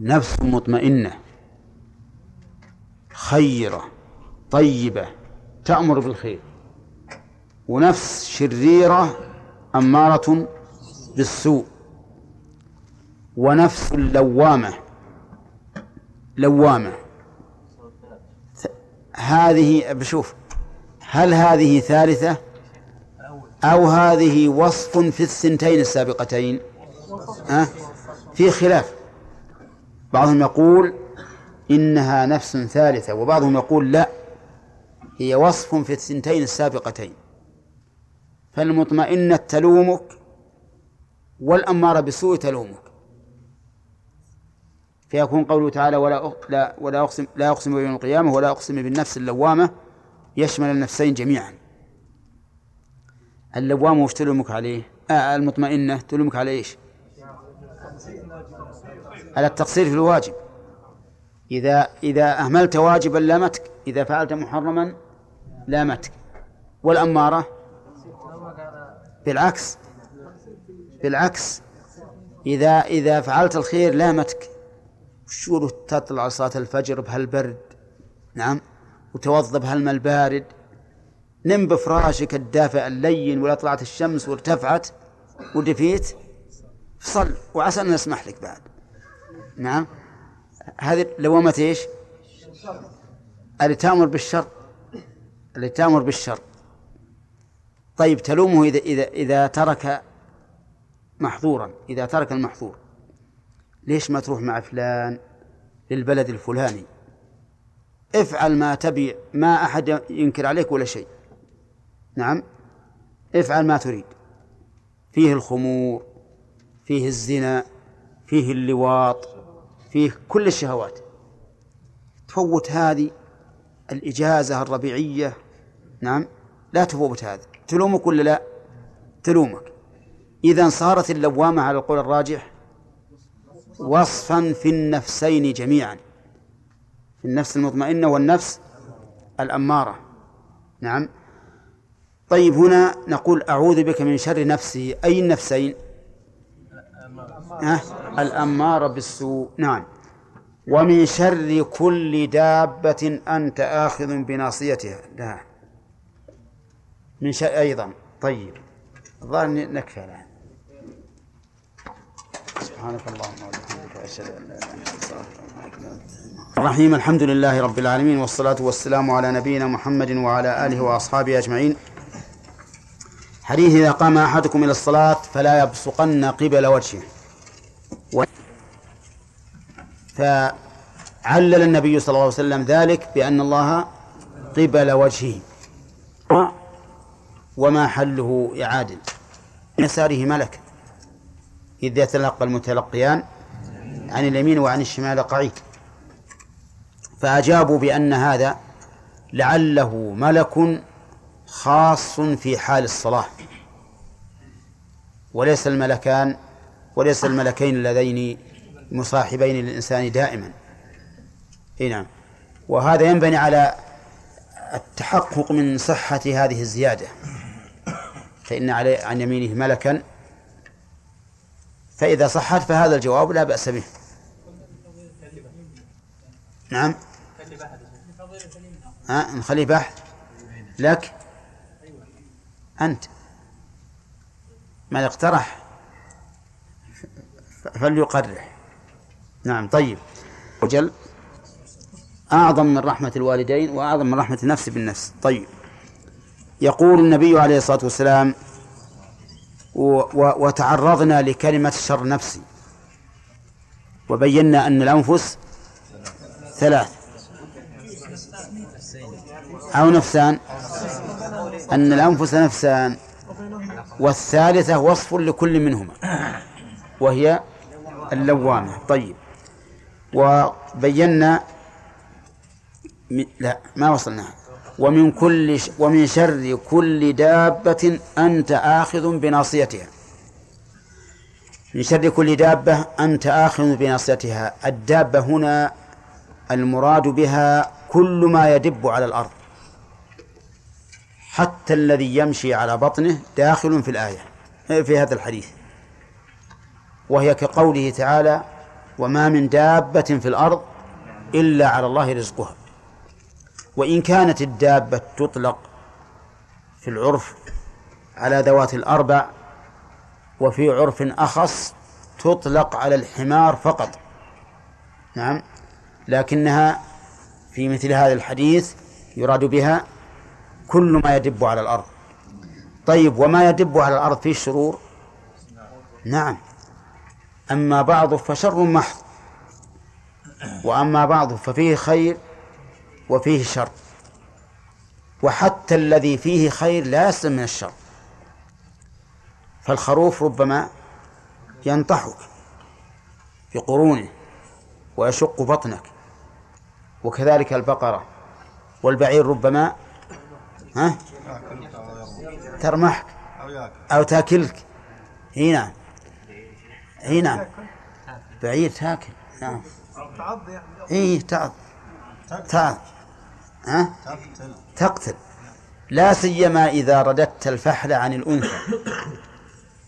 نفس مطمئنة. خيرة طيبة تأمر بالخير. ونفس شريرة أمارة بالسوء. ونفس لوامة لوامة. هذه بشوف هل هذه ثالثة؟ أو هذه وصف في الثنتين السابقتين؟ أه؟ في خلاف. بعضهم يقول إنها نفس ثالثة وبعضهم يقول لا هي وصف في الثنتين السابقتين فالمطمئنة تلومك والأمارة بالسوء تلومك فيكون قوله تعالى ولا لا ولا أقسم لا أقسم بيوم القيامة ولا أقسم بالنفس اللوامة يشمل النفسين جميعا اللوامة وش تلومك عليه؟ آه المطمئنة تلومك على إيش؟ على التقصير في الواجب. إذا إذا أهملت واجبا لامتك إذا فعلت محرما لامتك والأمارة؟ بالعكس. بالعكس. إذا إذا فعلت الخير لامتك شو تطلع صلاة الفجر بهالبرد؟ نعم. وتوضى بهالماء البارد. نم بفراشك الدافئ اللين ولا طلعت الشمس وارتفعت ودفيت. صل وعسى أن نسمح لك بعد. نعم. هذه لوامة إيش؟ اللي تأمر بالشر. اللي تأمر بالشر. طيب تلومه إذا إذا إذا ترك محظورا. إذا ترك المحظور. ليش ما تروح مع فلان للبلد الفلاني؟ افعل ما تبي. ما أحد ينكر عليك ولا شيء. نعم. افعل ما تريد. فيه الخمور فيه الزنا فيه اللواط. فيه كل الشهوات. تفوت هذه الإجازة الربيعية نعم لا تفوت هذا تلومك ولا لا؟ تلومك. إذا صارت اللوامة على القول الراجح وصفا في النفسين جميعا. في النفس المطمئنة والنفس الأمارة. نعم. طيب هنا نقول أعوذ بك من شر نفسي أي النفسين أه؟ الأمارة بالسوء. نعم. ومن شر كل دابة أنت آخذ بناصيتها. لا. من شر أيضا. طيب. الظاهر نكفي الآن سبحانك اللهم وبحمدك أشهد أن لا إله إلا أنت الرحيم الحمد لله رب العالمين والصلاة والسلام على نبينا محمد وعلى آله وأصحابه أجمعين. حديث إذا قام أحدكم إلى الصلاة فلا يبصقن قبل وجهه و... فعلل النبي صلى الله عليه وسلم ذلك بأن الله قبل وجهه. وما حله يعادل يساره ملك. إذ يتلقى المتلقيان عن اليمين وعن الشمال قعيد. فأجابوا بأن هذا لعله ملك خاص في حال الصلاة. وليس الملكان وليس الملكين اللذين مصاحبين للإنسان دائما. نعم. وهذا ينبني على التحقق من صحة هذه الزيادة. فإن عليه عن يمينه ملكا. فإذا صحت فهذا الجواب لا بأس به. نعم. ها نخليه بحث لك؟ أنت. من اقترح فليقرح نعم طيب. وجل أعظم من رحمة الوالدين وأعظم من رحمة النفس بالنفس. طيب. يقول النبي عليه الصلاة والسلام وتعرضنا لكلمة شر نفسي. وبينا أن الأنفس ثلاث. أو نفسان. أن الأنفس نفسان. والثالثة وصف لكل منهما. وهي اللوامة. طيب. وبينا لا ما وصلنا. ومن كل ش... ومن شر كل دابة أنت آخذ بناصيتها. من شر كل دابة أنت آخذ بناصيتها. الدابة هنا المراد بها كل ما يدب على الأرض. حتى الذي يمشي على بطنه داخل في الآية في هذا الحديث. وهي كقوله تعالى وما من دابة في الأرض إلا على الله رزقها. وإن كانت الدابة تطلق في العرف على ذوات الأربع وفي عرف أخص تطلق على الحمار فقط. نعم. لكنها في مثل هذا الحديث يراد بها كل ما يدب على الأرض. طيب وما يدب على الأرض فيه شرور نعم. أما بعضه فشر محض. وأما بعضه ففيه خير وفيه شر. وحتى الذي فيه خير لا يسلم من الشر. فالخروف ربما ينطحك بقرونه ويشق بطنك. وكذلك البقرة والبعير ربما ها ترمحك أو تاكلك. هنا هنا نعم. بعير تاكل. نعم. إي تعض. تعض. ها؟ تقتل. لا سيما إذا رددت الفحل عن الأنثى.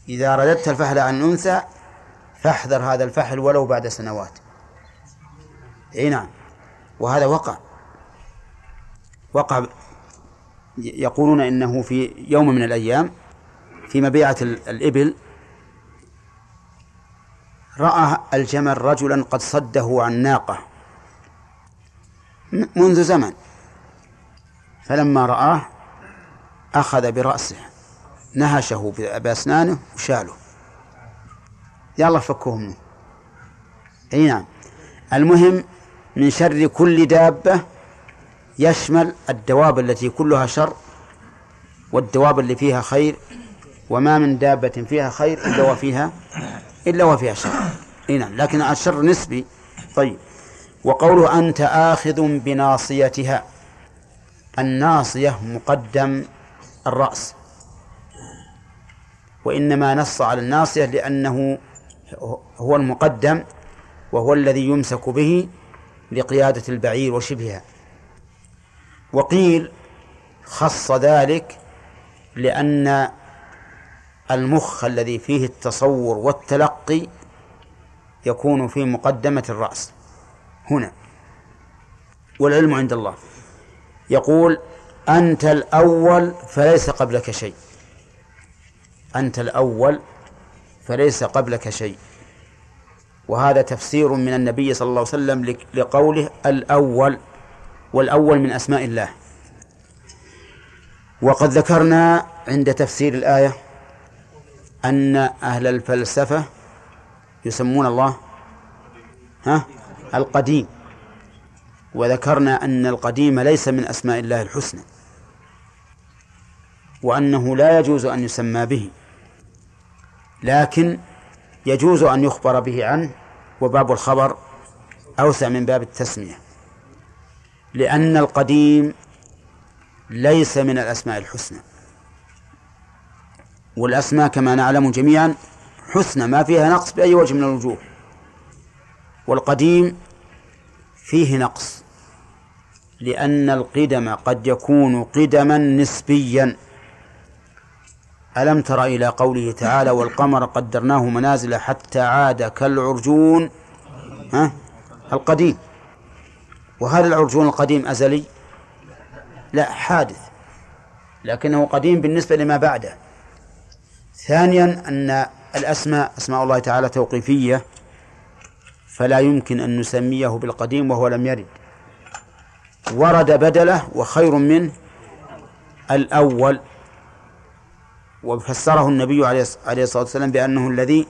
إذا رددت الفحل عن الأنثى فاحذر هذا الفحل ولو بعد سنوات. إي نعم. وهذا وقع. وقع يقولون إنه في يوم من الأيام في مبيعة الإبل رأى الجمل رجلا قد صده عن ناقة. منذ زمن. فلما رآه أخذ برأسه نهشه بأسنانه وشاله. يلا فكوه منه. أي نعم. المهم من شر كل دابة يشمل الدواب التي كلها شر والدواب اللي فيها خير وما من دابة فيها خير إلا وفيها إلا وفيها شر إي نعم لكن الشر نسبي. طيب. وقوله أنت آخذ بناصيتها. الناصية مقدم الرأس. وإنما نص على الناصية لأنه هو المقدم وهو الذي يمسك به لقيادة البعير وشبهها. وقيل خص ذلك لأن المخ الذي فيه التصور والتلقي يكون في مقدمة الرأس. هنا. والعلم عند الله. يقول أنت الأول فليس قبلك شيء. أنت الأول فليس قبلك شيء. وهذا تفسير من النبي صلى الله عليه وسلم لقوله الأول والأول من أسماء الله. وقد ذكرنا عند تفسير الآية أن أهل الفلسفة يسمون الله ها؟ القديم. وذكرنا أن القديم ليس من أسماء الله الحسنى وأنه لا يجوز أن يسمى به لكن يجوز أن يخبر به عنه وباب الخبر أوسع من باب التسمية لأن القديم ليس من الأسماء الحسنى. والأسماء كما نعلم جميعا حسنى ما فيها نقص بأي وجه من الوجوه. والقديم فيه نقص لأن القدم قد يكون قدما نسبيا. ألم تر إلى قوله تعالى والقمر قدرناه منازل حتى عاد كالعرجون ها؟ القديم. وهل العرجون القديم أزلي؟ لا حادث لكنه قديم بالنسبة لما بعده. ثانيا أن الأسماء أسماء الله تعالى توقيفية فلا يمكن أن نسميه بالقديم وهو لم يرد. ورد بدلة وخير منه الأول وفسره النبي عليه الصلاة والسلام بأنه الذي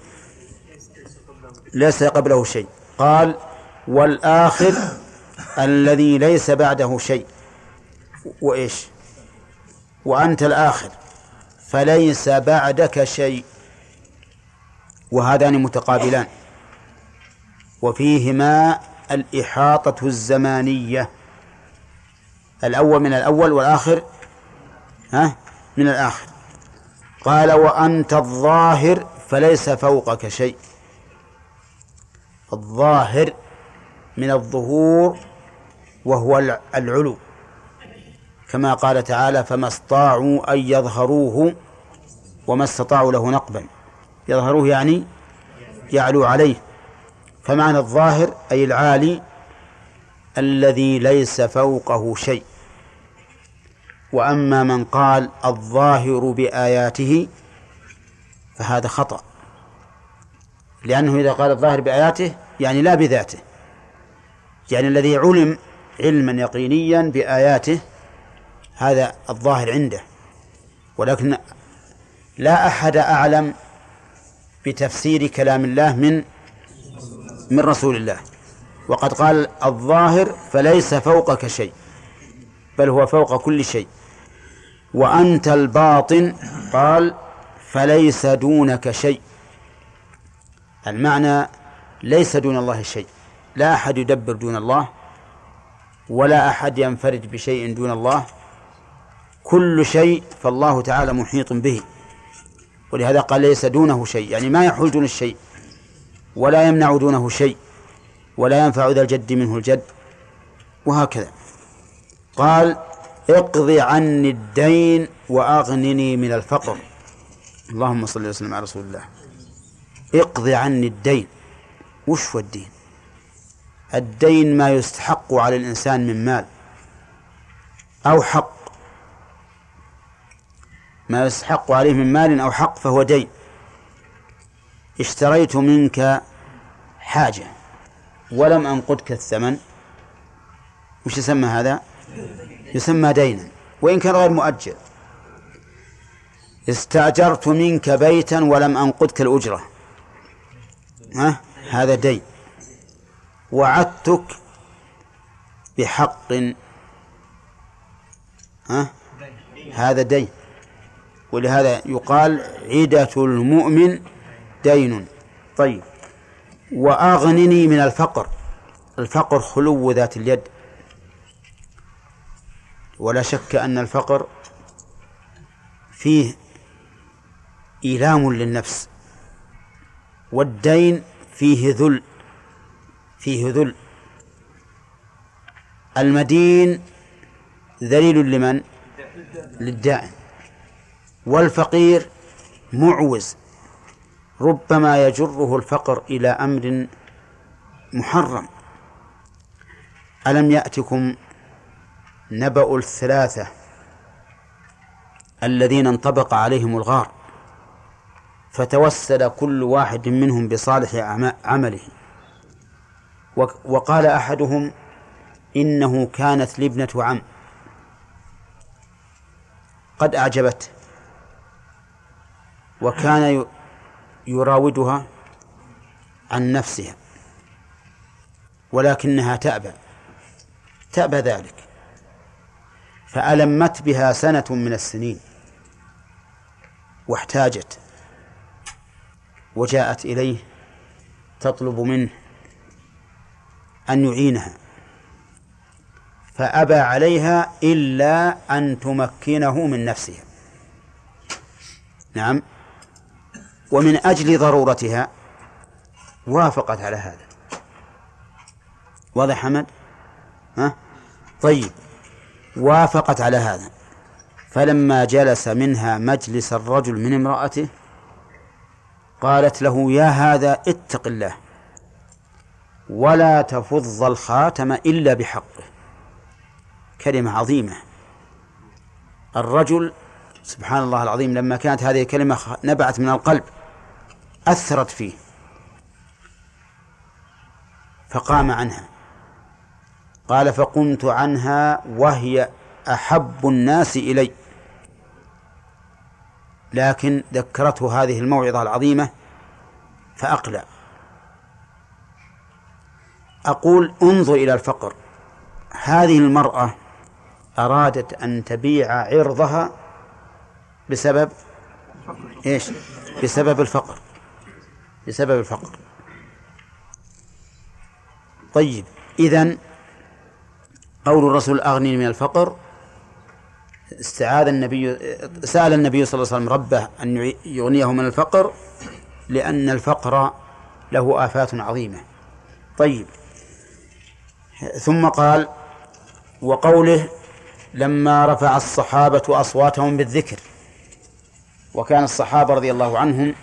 ليس قبله شيء. قال والآخر الذي ليس بعده شيء. وإيش؟ وأنت الآخر. فليس بعدك شيء. وهذان متقابلان. وفيهما الإحاطة الزمانية. الأول من الأول والآخر ها من الآخر. قال وأنت الظاهر فليس فوقك شيء. الظاهر من الظهور وهو العلو. كما قال تعالى فما استطاعوا أن يظهروه وما استطاعوا له نقبا. يظهروه يعني يعلو عليه. فمعنى الظاهر أي العالي الذي ليس فوقه شيء. وأما من قال الظاهر بآياته فهذا خطأ. لأنه إذا قال الظاهر بآياته يعني لا بذاته. يعني الذي علم علما يقينيا بآياته هذا الظاهر عنده. ولكن لا أحد أعلم بتفسير كلام الله من من رسول الله. وقد قال الظاهر فليس فوقك شيء بل هو فوق كل شيء. وأنت الباطن قال فليس دونك شيء. المعنى ليس دون الله شيء. لا أحد يدبر دون الله ولا أحد ينفرد بشيء دون الله. كل شيء فالله تعالى محيط به. ولهذا قال ليس دونه شيء. يعني ما يحول دون الشيء. ولا يمنع دونه شيء. ولا ينفع ذا الجد منه الجد. وهكذا. قال اقض عني الدين وأغنني من الفقر. اللهم صل وسلم على رسول الله. اقض عني الدين. وش هو الدين؟ الدين ما يستحق على الإنسان من مال. أو حق. ما يستحق عليه من مال أو حق فهو دين. اشتريت منك حاجة ولم أنقدك الثمن. وش يسمى هذا؟ يسمى دينا. وإن كان غير مؤجل. استأجرت منك بيتا ولم أنقدك الأجرة. ها؟ هذا دين. وعدتك بحق. ها؟ هذا دين. ولهذا يقال عدة المؤمن دين. طيب. وأغنني من الفقر. الفقر خلو ذات اليد. ولا شك أن الفقر فيه إيلام للنفس. والدين فيه ذل. فيه ذل. المدين ذليل لمن؟ للدائن والفقير معوز ربما يجره الفقر إلى أمر محرم. ألم يأتكم نبأ الثلاثة الذين انطبق عليهم الغار فتوسل كل واحد منهم بصالح عمله. وقال أحدهم إنه كانت لي ابنة عم. قد أعجبته وكان يراودها عن نفسها ولكنها تأبى تأبى ذلك فألمت بها سنة من السنين واحتاجت وجاءت إليه تطلب منه أن يعينها فأبى عليها إلا أن تمكنه من نفسها. نعم. ومن أجل ضرورتها وافقت على هذا. واضح حمد؟ ها؟ طيب. وافقت على هذا. فلما جلس منها مجلس الرجل من امرأته قالت له يا هذا اتق الله ولا تفض الخاتم إلا بحقه. كلمة عظيمة. الرجل سبحان الله العظيم لما كانت هذه الكلمة نبعت من القلب. أثرت فيه. فقام عنها. قال فقمت عنها وهي أحب الناس إلي. لكن ذكرته هذه الموعظة العظيمة فأقلع. أقول انظر إلى الفقر. هذه المرأة أرادت أن تبيع عرضها بسبب إيش؟ بسبب الفقر. بسبب الفقر. طيب إذن قول الرسول أغني من الفقر. استعاذ النبي سأل النبي صلى الله عليه وسلم ربه أن يغنيه من الفقر لأن الفقر له آفات عظيمة. طيب ثم قال وقوله لما رفع الصحابة أصواتهم بالذكر. وكان الصحابة رضي الله عنهم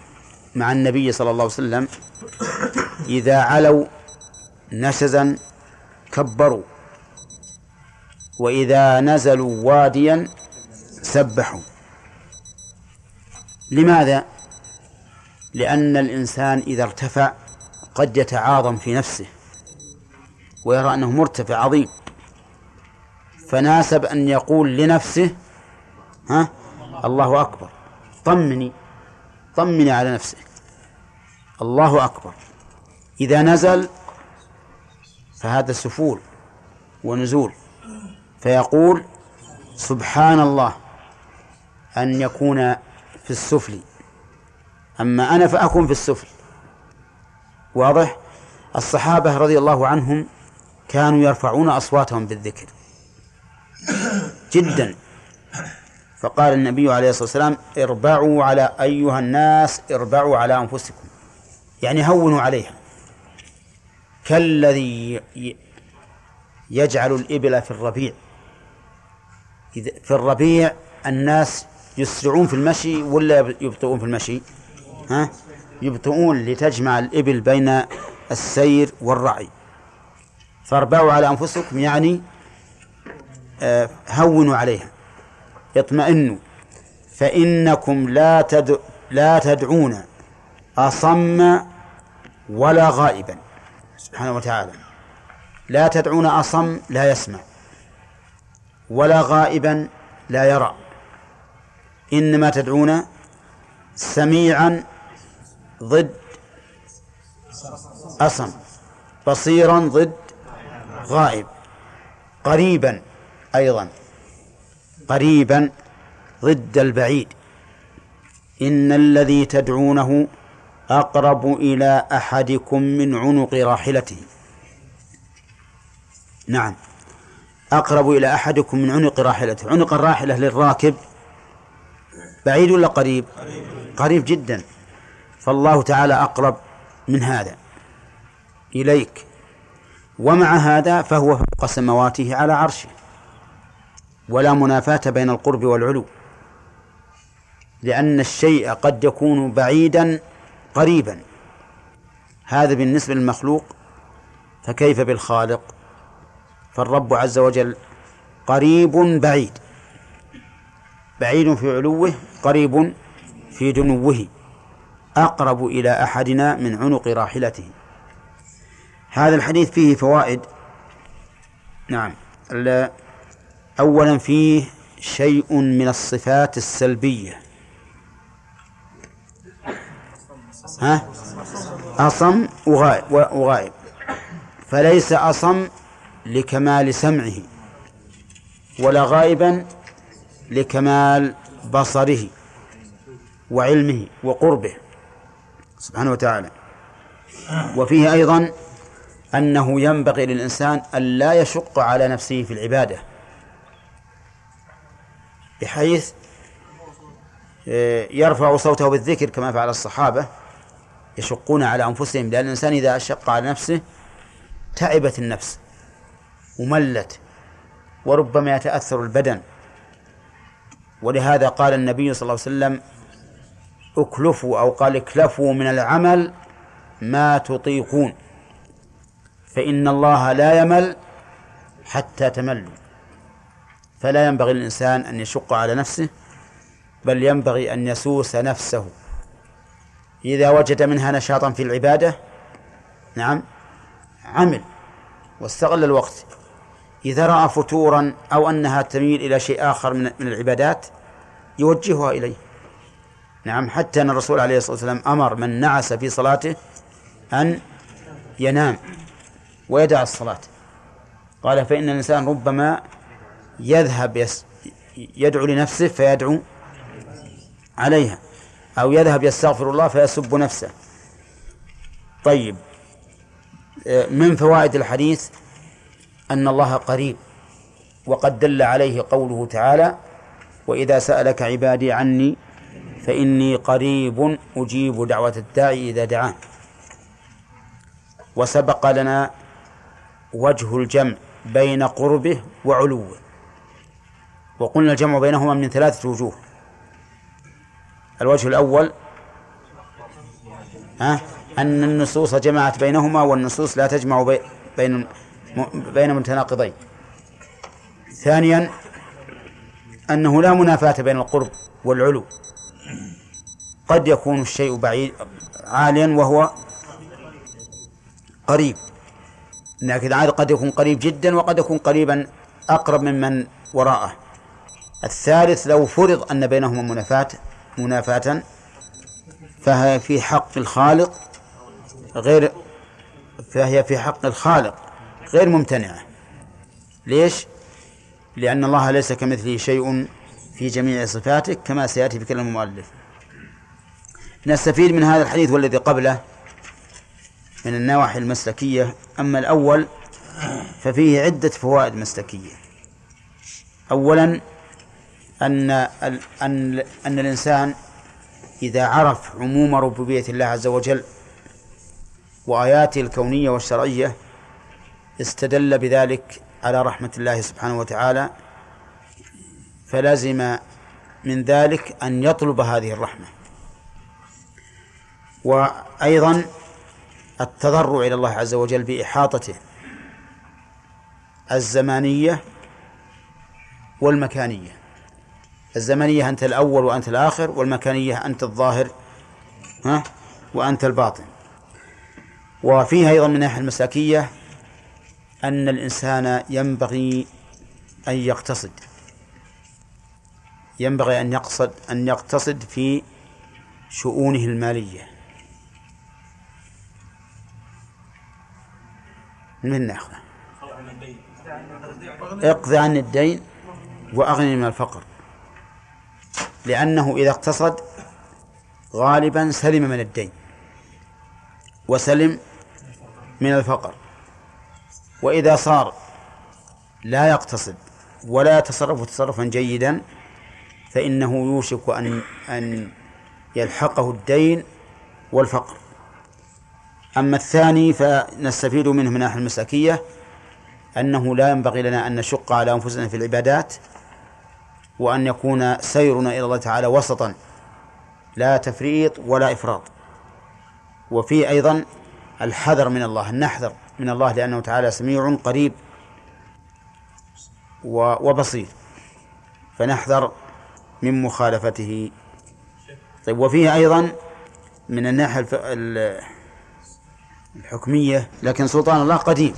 مع النبي صلى الله عليه وسلم إذا علوا نشزا كبروا وإذا نزلوا واديا سبحوا. لماذا؟ لأن الإنسان إذا ارتفع قد يتعاظم في نفسه ويرى أنه مرتفع عظيم. فناسب أن يقول لنفسه ها الله أكبر طمني. طمني على نفسك. الله أكبر. إذا نزل فهذا سفول ونزول. فيقول سبحان الله أن يكون في السفل. أما أنا فأكون في السفل. واضح؟ الصحابة رضي الله عنهم كانوا يرفعون أصواتهم بالذكر. جدا. فقال النبي عليه الصلاة والسلام اربعوا على أيها الناس اربعوا على أنفسكم. يعني هونوا عليها. كالذي يجعل الإبل في الربيع. في الربيع الناس يسرعون في المشي ولا يبطئون في المشي؟ ها؟ يبطئون لتجمع الإبل بين السير والرعي. فاربعوا على أنفسكم يعني آه، هونوا عليها. اطمئنوا فإنكم لا تدع لا تدعون أصم ولا غائبا. سبحانه وتعالى. لا تدعون أصم لا يسمع ولا غائبا لا يرى. إنما تدعون سميعا ضد أصم بصيرا ضد غائب قريبا أيضا. قريبا ضد البعيد. إن الذي تدعونه أقرب إلى أحدكم من عنق راحلته. نعم. أقرب إلى أحدكم من عنق راحلته. عنق الراحلة للراكب بعيد ولا قريب؟ قريب جدا. فالله تعالى أقرب من هذا. إليك. ومع هذا فهو فوق سمواته على عرشه. ولا منافاة بين القرب والعلو لأن الشيء قد يكون بعيدا قريبا. هذا بالنسبة للمخلوق فكيف بالخالق؟ فالرب عز وجل قريب بعيد بعيد في علوه قريب في دنوه أقرب إلى أحدنا من عنق راحلته. هذا الحديث فيه فوائد. نعم أولا فيه شيء من الصفات السلبية. ها؟ أصم وغائب فليس أصم لكمال سمعه ولا غائبا لكمال بصره وعلمه وقربه. سبحانه وتعالى. وفيه أيضا أنه ينبغي للإنسان أن لا يشق على نفسه في العبادة. بحيث آه، يرفع صوته بالذكر كما فعل الصحابة يشقون على أنفسهم لأن الإنسان إذا شق على نفسه تعبت النفس وملت وربما يتأثر البدن. ولهذا قال النبي صلى الله عليه وسلم اكلفوا أو قال اكلفوا من العمل ما تطيقون فإن الله لا يمل حتى تملوا. فلا ينبغي للإنسان أن يشق على نفسه بل ينبغي أن يسوس نفسه. إذا وجد منها نشاطا في العبادة نعم عمل واستغل الوقت. إذا رأى فتورا أو أنها تميل إلى شيء آخر من العبادات يوجهها إليه. نعم حتى أن الرسول عليه الصلاة والسلام أمر من نعس في صلاته أن ينام ويدع الصلاة. قال فإن الإنسان ربما يذهب يس يدعو لنفسه فيدعو عليها. أو يذهب يستغفر الله فيسب نفسه. طيب من فوائد الحديث أن الله قريب وقد دل عليه قوله تعالى وإذا سألك عبادي عني فإني قريب أجيب دعوة الداعي إذا دعان وسبق لنا وجه الجمع بين قربه وعلوه. وقلنا الجمع بينهما من ثلاثة وجوه. الوجه الأول ها أن النصوص جمعت بينهما والنصوص لا تجمع بين بين متناقضين. ثانيا أنه لا منافاة بين القرب والعلو. قد يكون الشيء بعيد عاليا وهو قريب. لكن عاد قد يكون قريب جدا وقد يكون قريبا أقرب ممن وراءه. الثالث لو فرض أن بينهما منافاة منافاة فهي في حق الخالق غير فهي في حق الخالق غير ممتنعة. ليش؟ لأن الله ليس كمثله شيء في جميع صفاته كما سيأتي في كلام المؤلف. نستفيد من هذا الحديث والذي قبله من النواحي المسلكية. أما الأول ففيه عدة فوائد مسلكية. أولا أن أن أن الإنسان إذا عرف عموم ربوبية الله عز وجل وآياته الكونية والشرعية استدل بذلك على رحمة الله سبحانه وتعالى فلزم من ذلك أن يطلب هذه الرحمة. وأيضا التضرع إلى الله عز وجل بإحاطته الزمانية والمكانية. الزمنية أنت الأول وأنت الآخر والمكانية أنت الظاهر ها؟ وأنت الباطن. وفيها أيضا من الناحية المساكية أن الإنسان ينبغي أن يقتصد. ينبغي أن يقصد أن يقتصد في شؤونه المالية. من ناخذه اقضي عن الدين وأغني من الفقر. لأنه إذا اقتصد غالبا سلم من الدين وسلم من الفقر. وإذا صار لا يقتصد ولا يتصرف تصرفا جيدا فإنه يوشك أن أن يلحقه الدين والفقر. أما الثاني فنستفيد منه من الناحية المساكية أنه لا ينبغي لنا أن نشق على أنفسنا في العبادات وأن يكون سيرنا إلى الله تعالى وسطا. لا تفريط ولا إفراط. وفي أيضا الحذر من الله نحذر من الله لأنه تعالى سميع قريب وبصير. فنحذر من مخالفته. طيب وفيه أيضا من الناحية الحكمية لكن سلطان الله قديم.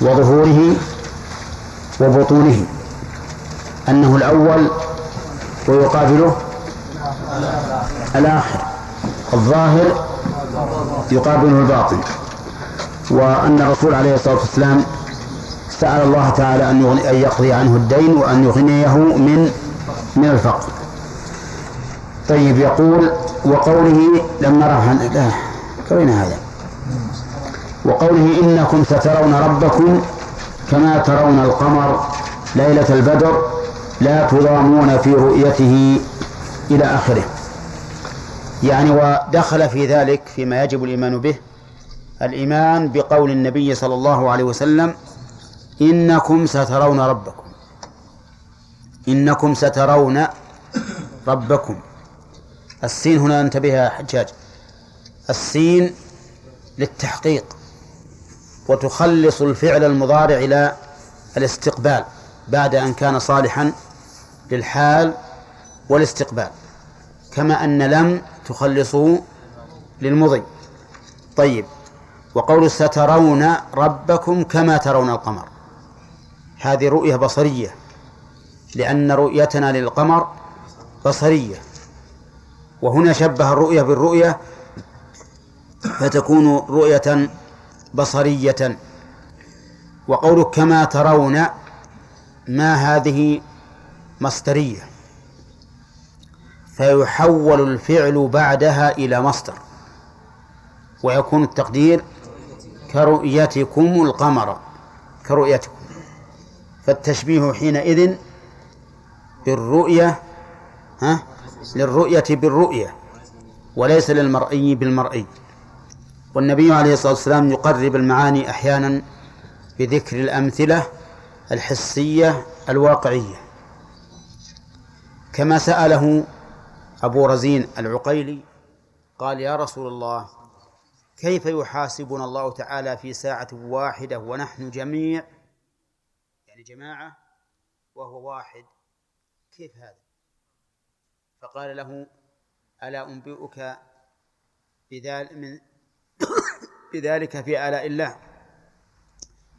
وظهوره وبطونه. أنه الأول ويقابله الآخر. الظاهر يقابله الباطن وأن الرسول عليه الصلاة والسلام سأل الله تعالى أن أن يقضي عنه الدين وأن يغنيه من من الفقر. طيب يقول وقوله لما رفع لا قرينا هذا؟ وقوله إنكم سترون ربكم كما ترون القمر ليلة البدر لا تضامون في رؤيته إلى آخره. يعني ودخل في ذلك فيما يجب الإيمان به الإيمان بقول النبي صلى الله عليه وسلم إنكم سترون ربكم. إنكم سترون ربكم. السين هنا انتبه يا حجاج. السين للتحقيق وتخلص الفعل المضارع إلى الاستقبال بعد أن كان صالحا للحال والاستقبال كما أن لم تخلصه للمضي. طيب وقول سترون ربكم كما ترون القمر هذه رؤية بصرية لأن رؤيتنا للقمر بصرية. وهنا شبه الرؤية بالرؤية فتكون رؤية بصرية. وقول كما ترون ما هذه مصدرية. فيحول الفعل بعدها إلى مصدر. ويكون التقدير كرؤيتكم القمر. كرؤيتكم. فالتشبيه حينئذ بالرؤية ها للرؤية بالرؤية وليس للمرئي بالمرئي. والنبي عليه الصلاة والسلام يقرب المعاني أحيانا بذكر الأمثلة الحسية الواقعية. كما سأله أبو رزين العقيلي قال يا رسول الله كيف يحاسبنا الله تعالى في ساعة واحدة ونحن جميع؟ يعني جماعة وهو واحد. كيف هذا؟ فقال له ألا أنبئك بذلك من بذلك في آلاء الله.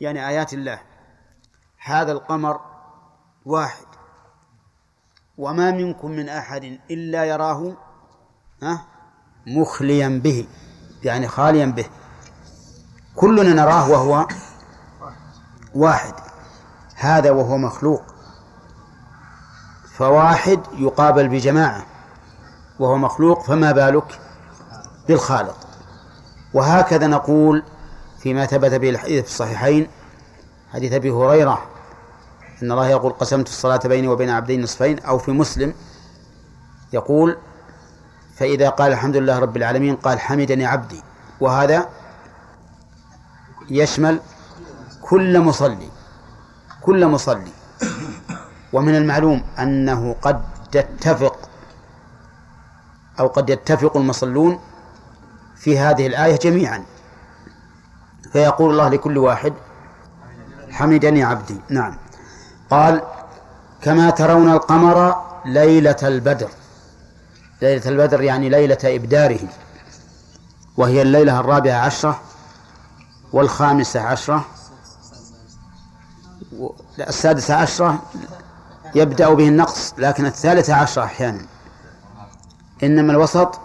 يعني آيات الله. هذا القمر واحد. وما منكم من أحد إلا يراه مخليا به يعني خاليا به. كلنا نراه وهو واحد. هذا وهو مخلوق. فواحد يقابل بجماعة. وهو مخلوق فما بالك بالخالق؟ وهكذا نقول فيما ثبت به الحديث في الصحيحين حديث أبي هريرة إن الله يقول قسمت الصلاة بيني وبين عبدين نصفين أو في مسلم يقول فإذا قال الحمد لله رب العالمين قال حمدني عبدي وهذا يشمل كل مصلي كل مصلي. ومن المعلوم أنه قد تتفق أو قد يتفق المصلون في هذه الآية جميعا. فيقول الله لكل واحد حمدني عبدي. نعم. قال كما ترون القمر ليلة البدر. ليلة البدر يعني ليلة إبداره وهي الليلة الرابعة عشرة والخامسة عشرة السادسة عشرة يبدأ به النقص لكن الثالثة عشرة أحيانا. إنما الوسط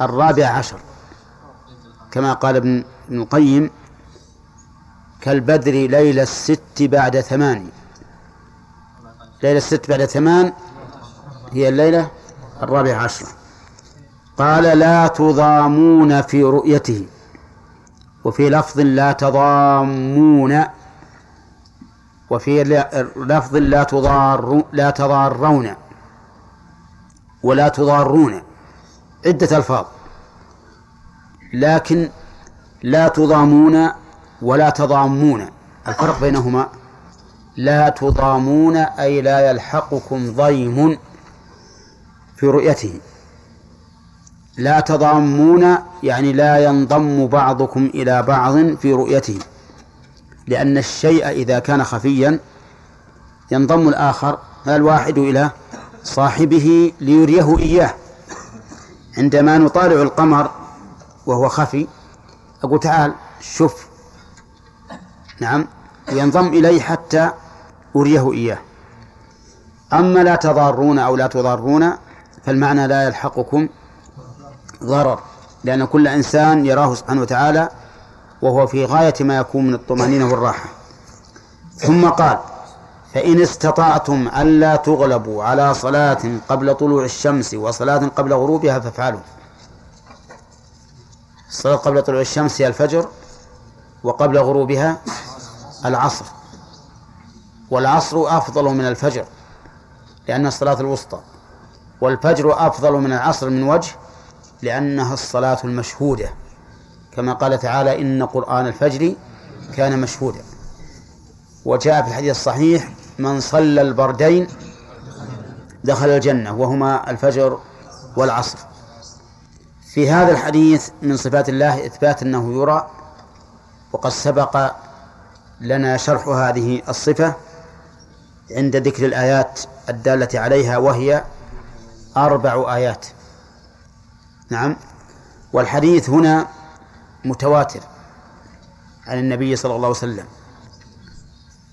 الرابع عشر. كما قال ابن القيم كالبدر ليلة الست بعد ثمان ليلة الست بعد ثمان هي الليلة الرابعة عشرة. قال لا تضامون في رؤيته. وفي لفظ لا تضامون وفي لفظ لا تضار لا تضارون ولا تضارون. عدة ألفاظ. لكن لا تضامون ولا تضامون. الفرق بينهما لا تضامون أي لا يلحقكم ضيم في رؤيته. لا تضامون يعني لا ينضم بعضكم إلى بعض في رؤيته. لأن الشيء إذا كان خفيا ينضم الآخر الواحد إلى صاحبه ليريه إياه. عندما نطالع القمر وهو خفي أقول تعال شوف. نعم ينضم إليه حتى أريه إياه. أما لا تضارون أو لا تضارون فالمعنى لا يلحقكم ضرر لأن كل إنسان يراه سبحانه وتعالى وهو في غاية ما يكون من الطمأنينة والراحة. ثم قال فإن استطعتم ألا تغلبوا على صلاة قبل طلوع الشمس وصلاة قبل غروبها فافعلوا. الصلاة قبل طلوع الشمس هي الفجر وقبل غروبها العصر. والعصر أفضل من الفجر لأنها الصلاة الوسطى. والفجر أفضل من العصر من وجه لأنها الصلاة المشهودة. كما قال تعالى إن قرآن الفجر كان مشهودا. وجاء في الحديث الصحيح من صلى البردين دخل الجنة وهما الفجر والعصر. في هذا الحديث من صفات الله إثبات أنه يرى وقد سبق لنا شرح هذه الصفة. عند ذكر الآيات الدالة عليها وهي أربع آيات. نعم. والحديث هنا متواتر عن النبي صلى الله عليه وسلم.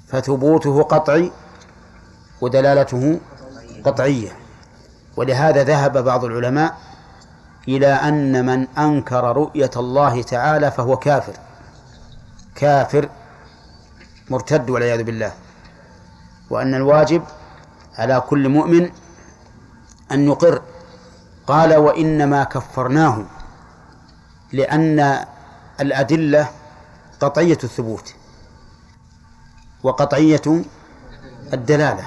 فثبوته قطعي ودلالته قطعية. ولهذا ذهب بعض العلماء إلى أن من أنكر رؤية الله تعالى فهو كافر. كافر مرتد والعياذ بالله. وأن الواجب على كل مؤمن أن يقر. قال وإنما كفرناه لأن الأدلة قطعية الثبوت وقطعية الدلالة.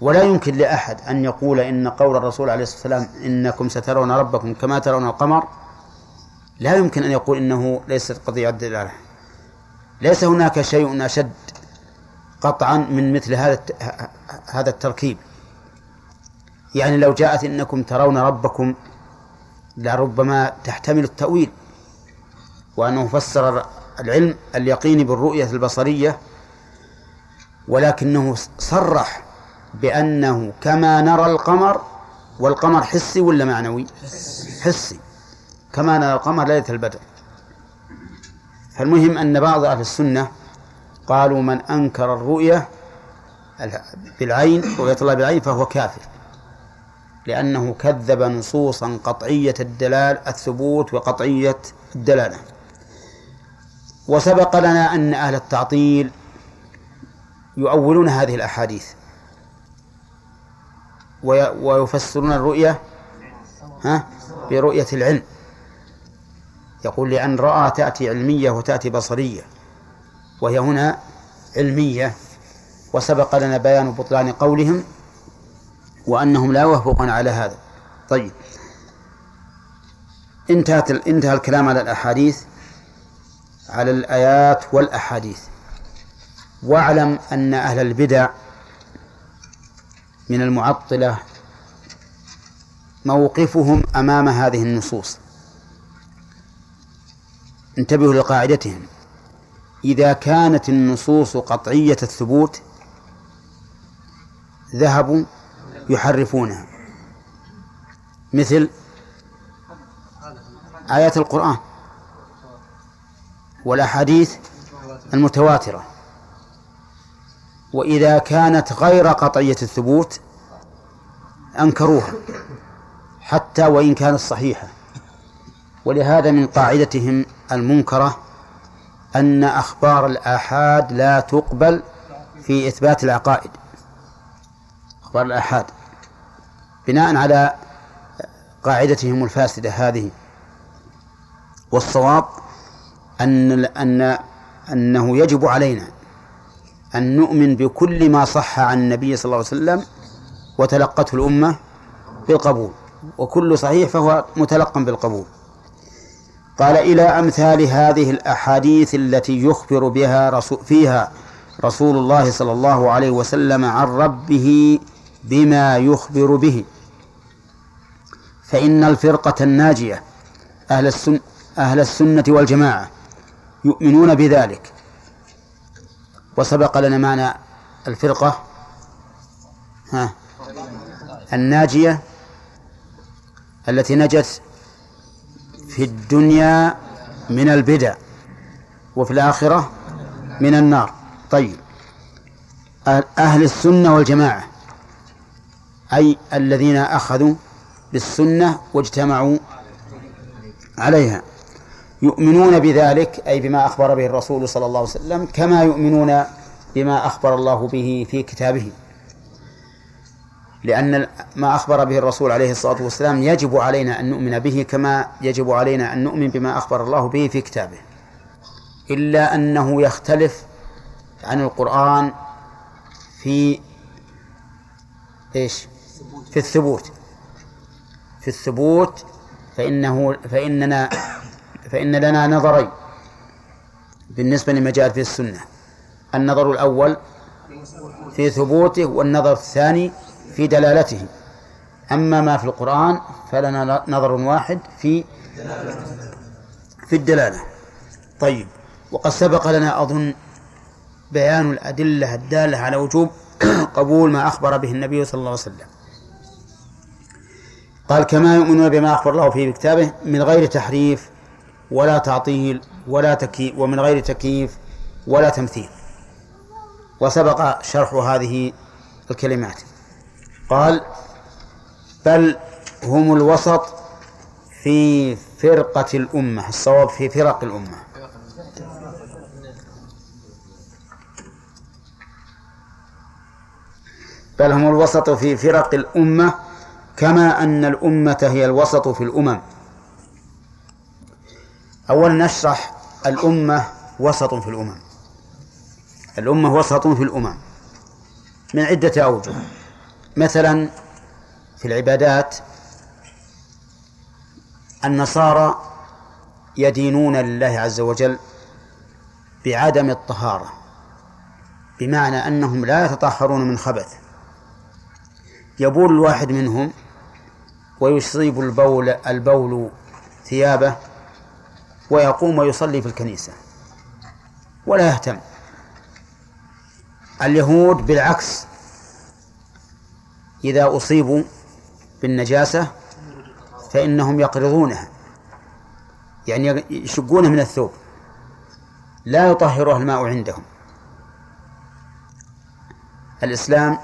ولا يمكن لأحد أن يقول إن قول الرسول عليه الصلاة والسلام إنكم سترون ربكم كما ترون القمر. لا يمكن أن يقول إنه ليست قضية الدلالة ليس هناك شيء أشد قطعا من مثل هذا هذا التركيب. يعني لو جاءت إنكم ترون ربكم لربما تحتمل التأويل وأنه فسر العلم اليقيني بالرؤية البصرية ولكنه صرح بأنه كما نرى القمر والقمر حسي ولا معنوي؟ حسي. كما نرى القمر ليلة البدر. فالمهم أن بعض أهل السنة قالوا من أنكر الرؤية بالعين رؤية الله بالعين فهو كافر. لأنه كذب نصوصا قطعية الدلال الثبوت وقطعية الدلالة. وسبق لنا أن أهل التعطيل يؤولون هذه الأحاديث. ويفسرون الرؤية ها برؤية العلم. يقول لأن رأى تأتي علمية وتأتي بصرية. وهي هنا علمية وسبق لنا بيان بطلان قولهم وأنهم لا يوافقون على هذا. طيب. انتهت انتهى الكلام على الأحاديث على الآيات والأحاديث. واعلم أن أهل البدع من المعطلة موقفهم أمام هذه النصوص. انتبهوا لقاعدتهم. إذا كانت النصوص قطعية الثبوت ذهبوا يحرفونها. مثل آيات القرآن والأحاديث المتواترة. وإذا كانت غير قطعية الثبوت أنكروها حتى وإن كانت صحيحة. ولهذا من قاعدتهم المنكرة أن أخبار الآحاد لا تقبل في إثبات العقائد. أخبار الآحاد. بناء على قاعدتهم الفاسدة هذه. والصواب أن أن أنه يجب علينا أن نؤمن بكل ما صح عن النبي صلى الله عليه وسلم وتلقته الأمة بالقبول. وكل صحيح فهو متلقى بالقبول. قال إلى أمثال هذه الأحاديث التي يخبر بها رسول فيها رسول الله صلى الله عليه وسلم عن ربه بما يخبر به. فإن الفرقة الناجية أهل السنة أهل السنة والجماعة يؤمنون بذلك. وسبق لنا معنى الفرقة. ها؟ الناجية التي نجت في الدنيا من البدع وفي الآخرة من النار. طيب. أهل السنة والجماعة أي الذين أخذوا بالسنة واجتمعوا عليها يؤمنون بذلك أي بما أخبر به الرسول صلى الله عليه وسلم كما يؤمنون بما أخبر الله به في كتابه. لأن ما أخبر به الرسول عليه الصلاة والسلام يجب علينا أن نؤمن به كما يجب علينا أن نؤمن بما أخبر الله به في كتابه. إلا أنه يختلف عن القرآن في إيش؟ في الثبوت. في الثبوت فإنه فإننا فإن لنا نظرين بالنسبة لما جاء في السنة. النظر الأول في ثبوته والنظر الثاني في دلالته. أما ما في القرآن فلنا نظر واحد في في الدلالة. طيب وقد سبق لنا أظن بيان الأدلة الدالة على وجوب قبول ما أخبر به النبي صلى الله عليه وسلم. قال كما يؤمنون بما أخبر الله فيه بكتابه من غير تحريف ولا تعطيل ولا تكييف ومن غير تكييف ولا تمثيل. وسبق شرح هذه الكلمات. قال بل هم الوسط في فرقة الأمة الصواب في فرق الأمة. بل هم الوسط في فرق الأمة كما أن الأمة هي الوسط في الأمم. أولا نشرح الأمة وسط في الأمم. الأمة وسط في الأمم. من عدة أوجه. مثلا في العبادات النصارى يدينون لله عز وجل بعدم الطهارة بمعنى أنهم لا يتطهرون من خبث. يبول الواحد منهم ويصيب البول البول ثيابه ويقوم ويصلي في الكنيسة ولا يهتم. اليهود بالعكس إذا أصيبوا بالنجاسة فإنهم يقرضونها يعني يشقونه من الثوب لا يطهرها الماء عندهم. الإسلام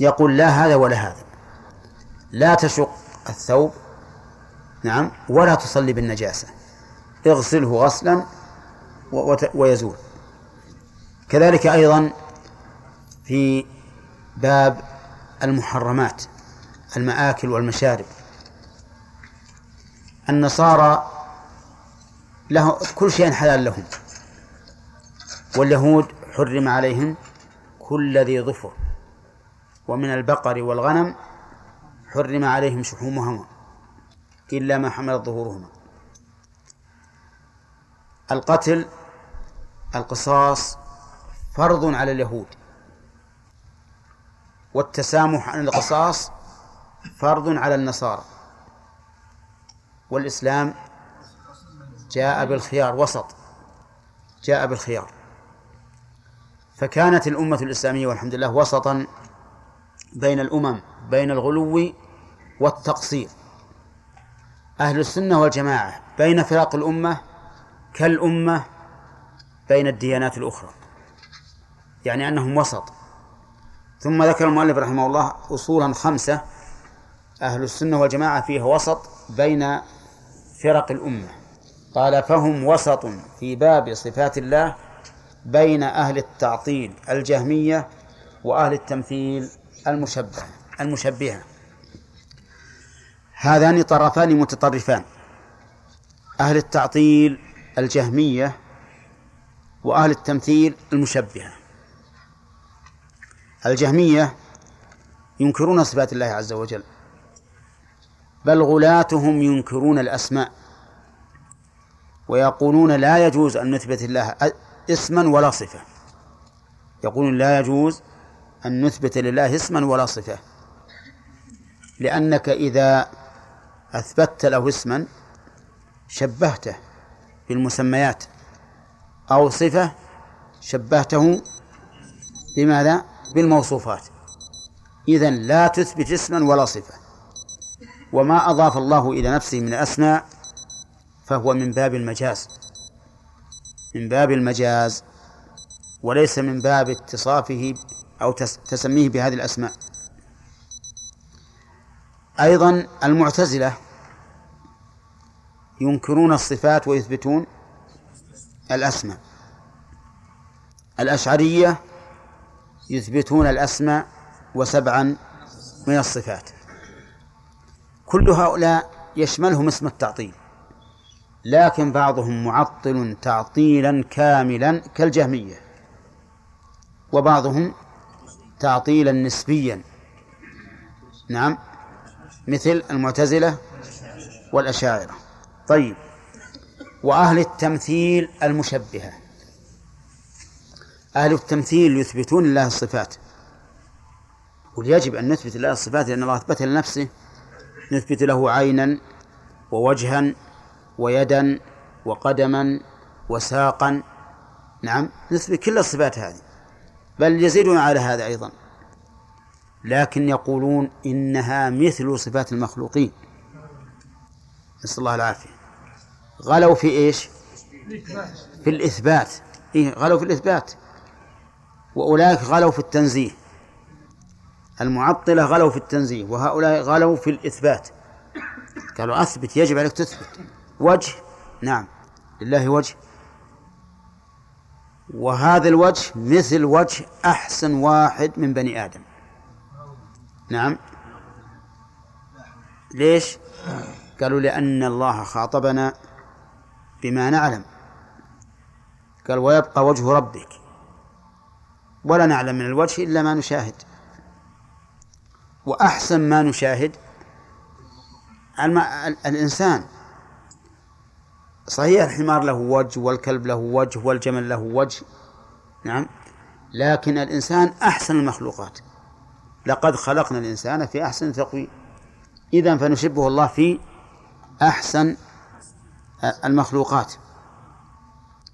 يقول لا هذا ولا هذا لا تشق الثوب نعم ولا تصلي بالنجاسة اغسله غسلا ويزول. كذلك أيضا في باب المحرمات المآكل والمشارب. النصارى له كل شيء حلال لهم. واليهود حرم عليهم كل ذي ظفر. ومن البقر والغنم حرم عليهم شحومهما إلا ما حملت ظهورهما. القتل القصاص فرض على اليهود. والتسامح عن القصاص فرض على النصارى. والإسلام جاء بالخيار وسط جاء بالخيار. فكانت الأمة الإسلامية والحمد لله وسطا بين الأمم بين الغلو والتقصير. أهل السنة والجماعة بين فراق الأمة كالأمة بين الديانات الأخرى. يعني أنهم وسط. ثم ذكر المؤلف رحمه الله أصولا خمسة أهل السنة والجماعة فيها وسط بين فرق الأمة. قال فهم وسط في باب صفات الله بين أهل التعطيل الجهمية وأهل التمثيل المشبه المشبهة. هذان طرفان متطرفان أهل التعطيل الجهمية وأهل التمثيل المشبهة. الجهمية ينكرون صفات الله عز وجل بل غلاتهم ينكرون الأسماء ويقولون لا يجوز أن نثبت الله اسما ولا صفة يقولون لا يجوز أن نثبت لله اسما ولا صفة لأنك إذا أثبتت له اسما شبهته بالمسميات أو صفة شبهته بماذا؟ بالموصوفات. إذا لا تثبت اسما ولا صفة. وما أضاف الله إلى نفسه من الأسماء فهو من باب المجاز. من باب المجاز. وليس من باب اتصافه أو تسميه بهذه الأسماء. أيضا المعتزلة ينكرون الصفات ويثبتون الأسماء. الأشعرية يثبتون الأسماء وسبعا من الصفات. كل هؤلاء يشملهم اسم التعطيل لكن بعضهم معطل تعطيلا كاملا كالجهمية وبعضهم تعطيلا نسبيا. نعم مثل المعتزلة والأشاعرة. طيب وأهل التمثيل المشبهة. أهل التمثيل يثبتون لله الصفات. ويجب أن نثبت لله الصفات لأن الله أثبتها لنفسه. نثبت له عينا ووجها ويدا وقدما وساقا. نعم نثبت كل الصفات هذه. بل يزيدون على هذا أيضا. لكن يقولون إنها مثل صفات المخلوقين. نسأل الله العافية. غلوا في إيش؟ في الإثبات. إيه غلوا في الإثبات. وأولئك غلوا في التنزيه. المعطلة غلوا في التنزيه وهؤلاء غلوا في الإثبات. قالوا أثبت يجب عليك تثبت. وجه نعم لله وجه. وهذا الوجه مثل وجه أحسن واحد من بني آدم. نعم. ليش؟ قالوا لأن الله خاطبنا بما نعلم. قال ويبقى وجه ربك. ولا نعلم من الوجه إلا ما نشاهد. وأحسن ما نشاهد الإنسان. صحيح الحمار له وجه والكلب له وجه والجمل له وجه نعم لكن الإنسان أحسن المخلوقات. لقد خلقنا الإنسان في أحسن تقويم. إذا فنشبه الله في أحسن المخلوقات.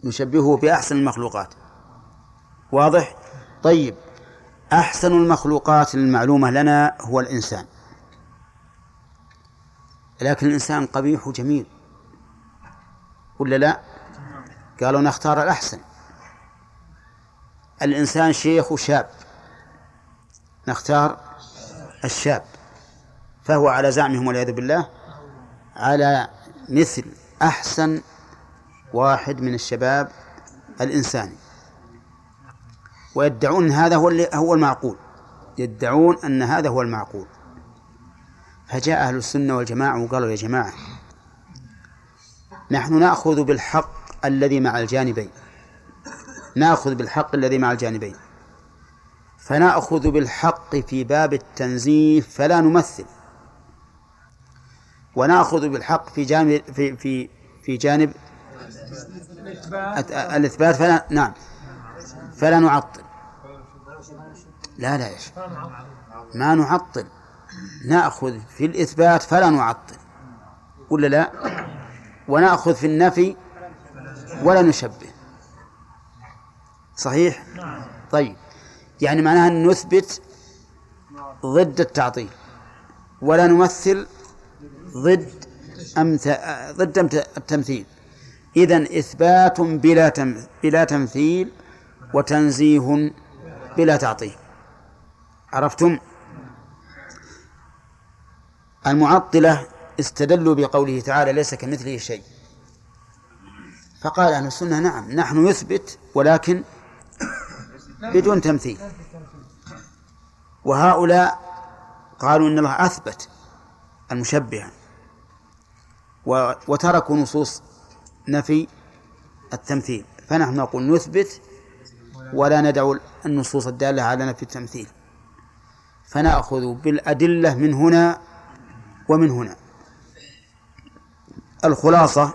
نشبهه بأحسن المخلوقات. واضح؟ طيب أحسن المخلوقات المعلومة لنا هو الإنسان. لكن الإنسان قبيح وجميل. ولا لا؟ قالوا نختار الأحسن. الإنسان شيخ وشاب. نختار الشاب. فهو على زعمهم والعياذ بالله على مثل أحسن واحد من الشباب الإنساني. ويدعون أن هذا هو هو المعقول. يدعون أن هذا هو المعقول. فجاء أهل السنة والجماعة وقالوا يا جماعة نحن نأخذ بالحق الذي مع الجانبين. نأخذ بالحق الذي مع الجانبين. فنأخذ بالحق في باب التنزيه فلا نمثل. ونأخذ بالحق في جانب في في في جانب الإثبات فلا نعم. فلا نعطل. لا لا إيش ما نعطل. نأخذ في الإثبات فلا نعطل. ولا لا؟ ونأخذ في النفي ولا نشبه. صحيح؟ طيب. يعني معناها أن نثبت ضد التعطيل. ولا نمثل ضد أمث... ضد التمثيل. إذا إثبات بلا. بلا تمثيل وتنزيه بلا تعطيل. عرفتم؟ المعطلة استدلوا بقوله تعالى ليس كمثله شيء. فقال أهل السنة نعم نحن نثبت ولكن بدون تمثيل. وهؤلاء قالوا إن الله أثبت المشبهة. وتركوا نصوص نفي التمثيل. فنحن نقول نثبت ولا ندع النصوص الدالة على نفي التمثيل. فنأخذ بالأدلة من هنا ومن هنا. الخلاصة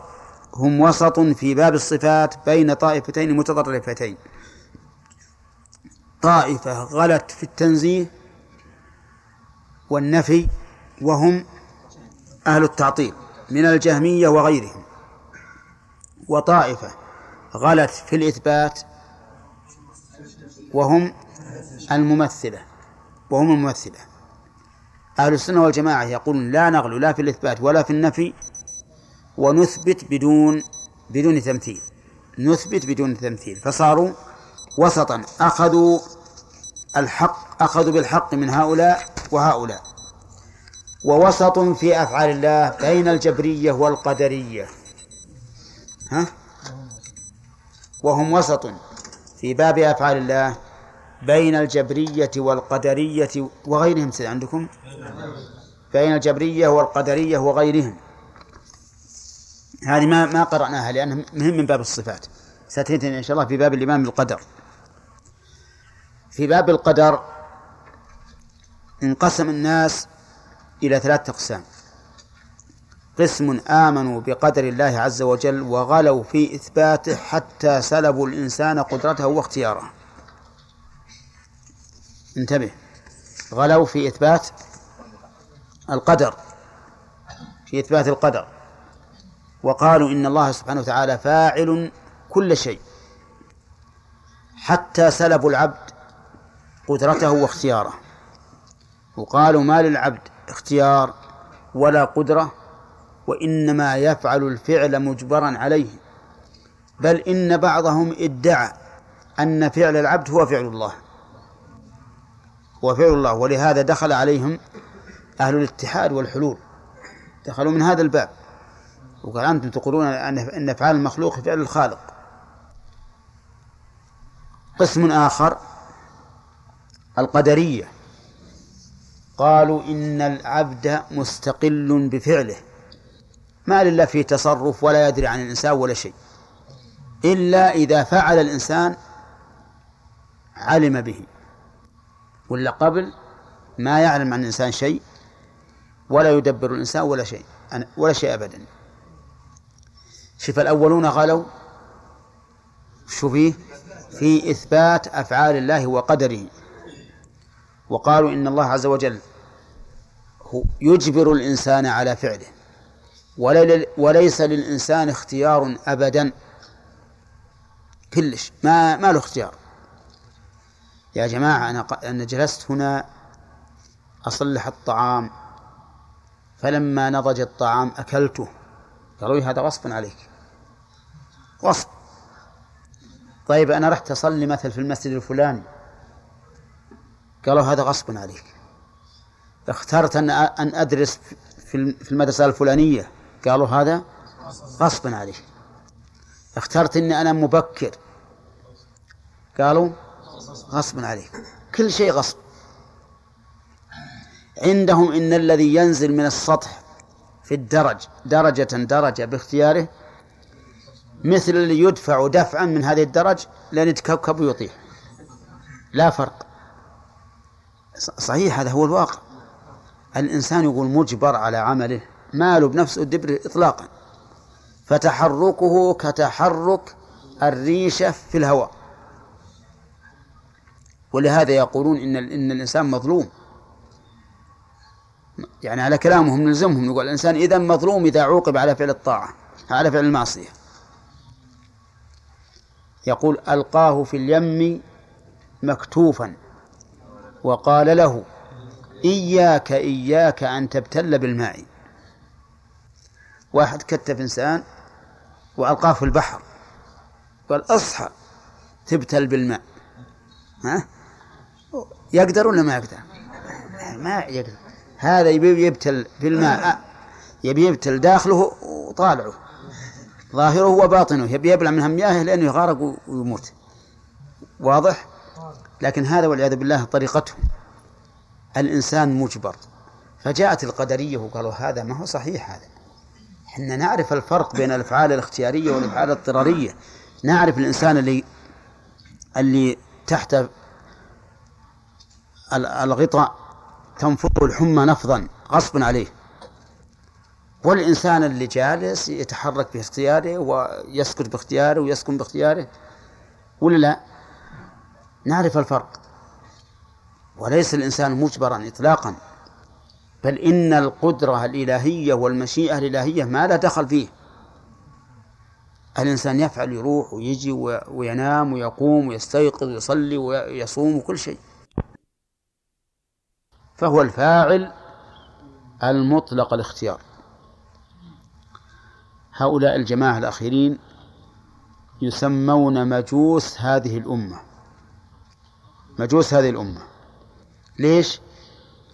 هم وسط في باب الصفات بين طائفتين متطرفتين. طائفة غلت في التنزيه والنفي وهم أهل التعطيل من الجهمية وغيرهم. وطائفة غلت في الإثبات وهم الممثلة وهم الممثلة. أهل السنة والجماعة يقولون لا نغلو لا في الإثبات ولا في النفي ونثبت بدون بدون تمثيل. نثبت بدون تمثيل. فصاروا وسطا. أخذوا الحق أخذوا بالحق من هؤلاء وهؤلاء. ووسط في أفعال الله بين الجبرية والقدرية. ها؟ وهم وسط في باب أفعال الله بين الجبرية والقدرية وغيرهم. عندكم؟ بين الجبرية والقدرية وغيرهم. هذه ما ما قرأناها لأنها مهم من باب الصفات. ستأتينا إن شاء الله في باب الإيمان بالقدر. في باب القدر انقسم الناس إلى ثلاثة أقسام. قسم آمنوا بقدر الله عز وجل وغلوا في إثباته حتى سلبوا الإنسان قدرته واختياره. انتبه. غلوا في إثبات القدر في إثبات القدر. وقالوا إن الله سبحانه وتعالى فاعل كل شيء حتى سلبوا العبد قدرته واختياره. وقالوا ما للعبد اختيار ولا قدرة وإنما يفعل الفعل مجبرا عليه. بل إن بعضهم ادعى أن فعل العبد هو فعل الله. هو فعل الله ولهذا دخل عليهم أهل الاتحاد والحلول. دخلوا من هذا الباب. وقال أنتم تقولون أن أفعال المخلوق فعل الخالق. قسم آخر القدرية. قالوا إن العبد مستقل بفعله. ما لله فيه تصرف ولا يدري عن الإنسان ولا شيء. إلا إذا فعل الإنسان علم به. ولا قبل ما يعلم عن الإنسان شيء ولا يدبر الإنسان ولا شيء ولا شيء أبدا. شوف الأولون غلوا. شو فيه في إثبات أفعال الله وقدره. وقالوا إن الله عز وجل يجبر الإنسان على فعله. وليس للإنسان اختيار أبدا. كلش ما ما له اختيار. يا جماعة أنا أنا جلست هنا أصلح الطعام فلما نضج الطعام أكلته. قالوا هذا غصب عليك. غصب. طيب أنا رحت أصلي مثل في المسجد الفلاني. قالوا هذا غصب عليك. اخترت أن أن أدرس في المدرسة الفلانية. قالوا هذا غصب عليك. اخترت أني أنا مبكر. قالوا غصب عليك. كل شيء غصب. عندهم إن الذي ينزل من السطح في الدرج درجة درجة باختياره مثل اللي يدفع دفعا من هذه الدرج لأن يتكوكب ويطيح. لا فرق. صحيح هذا هو الواقع. الإنسان يقول مجبر على عمله ماله بنفسه الدبر إطلاقا. فتحركه كتحرك الريشة في الهواء. ولهذا يقولون إن إن الإنسان مظلوم. يعني على كلامهم نلزمهم نقول الإنسان إذا مظلوم إذا عوقب على فعل الطاعة على فعل المعصية. يقول ألقاه في اليم مكتوفا وقال له إياك إياك أن تبتل بالماء. واحد كتف إنسان وألقاه في البحر قال أصحى تبتل بالماء. ها؟ يقدر ولا ما يقدر؟ ما يقدر. هذا يبي يبتل بالماء يبي يبتل داخله وطالعه. ظاهره وباطنه. يبي يبلع منها مياه لأنه يغارق ويموت. واضح؟ لكن هذا والعياذ بالله طريقتهم الإنسان مجبر. فجاءت القدرية وقالوا هذا ما هو صحيح هذا. إحنا نعرف الفرق بين الأفعال الاختيارية والأفعال الاضطرارية. نعرف الإنسان اللي اللي تحت الغطاء تنفضه الحمى نفضا غصبا عليه. والإنسان اللي جالس يتحرك باختياره ويسكت باختياره ويسكن باختياره ولا لا؟ نعرف الفرق. وليس الإنسان مجبرا إطلاقا بل إن القدرة الإلهية والمشيئة الإلهية ما لا دخل فيه. الإنسان يفعل يروح ويجي وينام ويقوم ويستيقظ ويصلي ويصوم وكل شيء. فهو الفاعل المطلق الاختيار. هؤلاء الجماعة الأخيرين يسمون مجوس هذه الأمة. مجوس هذه الأمة. ليش؟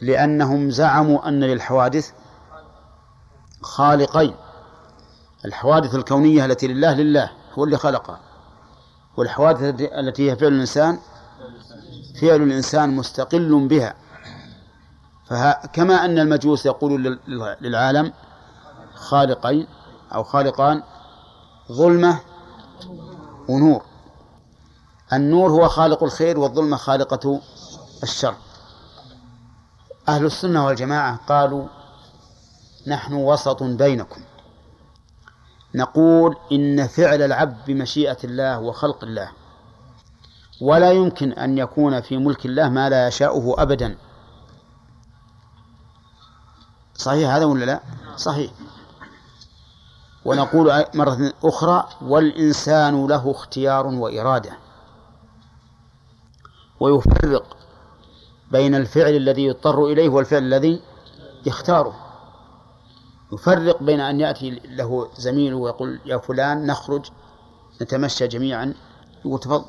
لأنهم زعموا أن للحوادث خالقين. الحوادث الكونية التي لله لله هو اللي خلقها. والحوادث التي هي فعل الإنسان فعل الإنسان مستقل بها. فكما أن المجوس يقول للعالم خالقين أو خالقان ظلمة ونور. النور هو خالق الخير والظلمة خالقة الشر. أهل السنة والجماعة قالوا نحن وسط بينكم. نقول إن فعل العبد بمشيئة الله وخلق الله. ولا يمكن أن يكون في ملك الله ما لا يشاؤه أبدا. صحيح هذا ولا لا؟ صحيح. ونقول مرة أخرى والإنسان له اختيار وإرادة. ويفرق بين الفعل الذي يضطر إليه والفعل الذي يختاره. يفرق بين أن يأتي له زميله ويقول يا فلان نخرج نتمشى جميعا. يقول تفضل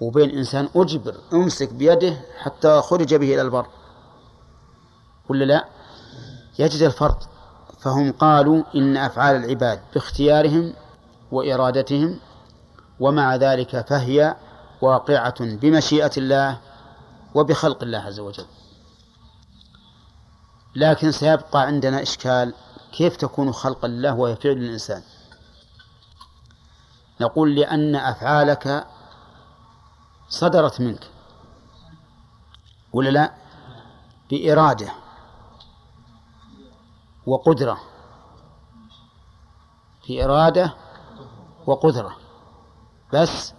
وبين إنسان أجبر أمسك بيده حتى خرج به إلى البر. ولا لا؟ يجد الفرق فهم قالوا إن أفعال العباد باختيارهم وإرادتهم ومع ذلك فهي واقعة بمشيئة الله وبخلق الله عز وجل. لكن سيبقى عندنا إشكال كيف تكون خلق الله وهي فعل الإنسان؟ نقول لأن أفعالك صدرت منك. ولا لا؟ بإرادة. وقدرة. في إرادة وقدرة. بس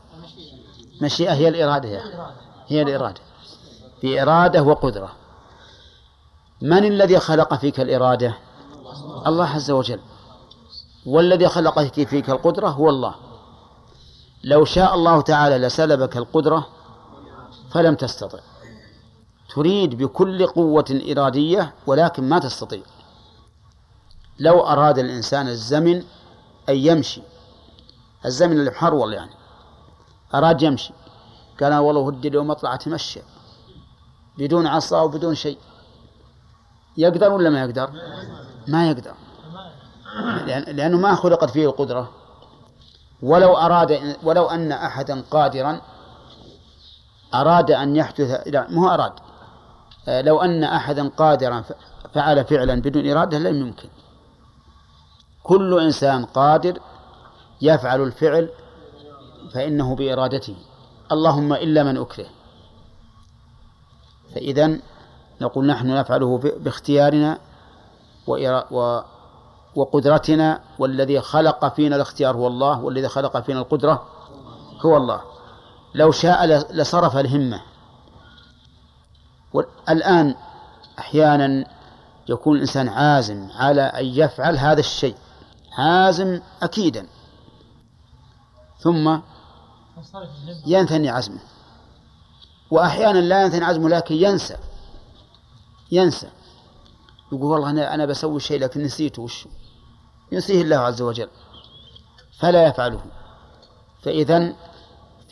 مشيئة هي الإرادة أخي. هي الإرادة. في إرادة وقدرة. من الذي خلق فيك الإرادة؟ الله عز وجل. والذي خلق فيك القدرة هو الله. لو شاء الله تعالى لسلبك القدرة فلم تستطع. تريد بكل قوة إرادية ولكن ما تستطيع. لو أراد الإنسان الزمن أن يمشي الزمن اللي محرول يعني أراد يمشي. قال والله ودي اليوم أطلع أتمشى بدون عصا وبدون شيء. يقدر ولا ما يقدر؟ ما يقدر. لأنه ما خلقت فيه القدرة. ولو أراد ولو أن أحدا قادرا أراد أن يحدث لا مو أراد. لو أن أحدا قادرا فعل فعلا بدون إرادة لم يمكن. كل إنسان قادر يفعل الفعل فإنه بإرادته. اللهم إلا من أكره. فإذا نقول نحن نفعله باختيارنا وقدرتنا والذي خلق فينا الاختيار هو الله والذي خلق فينا القدرة هو الله. لو شاء لصرف الهمة. الآن أحيانا يكون الإنسان عازم على أن يفعل هذا الشيء. عازم أكيدا. ثم ينثني عزمه. وأحيانا لا ينثني عزمه لكن ينسى. ينسى. يقول والله أنا أنا بسوي شيء لكن نسيته وش؟ ينسيه الله عز وجل. فلا يفعله. فإذا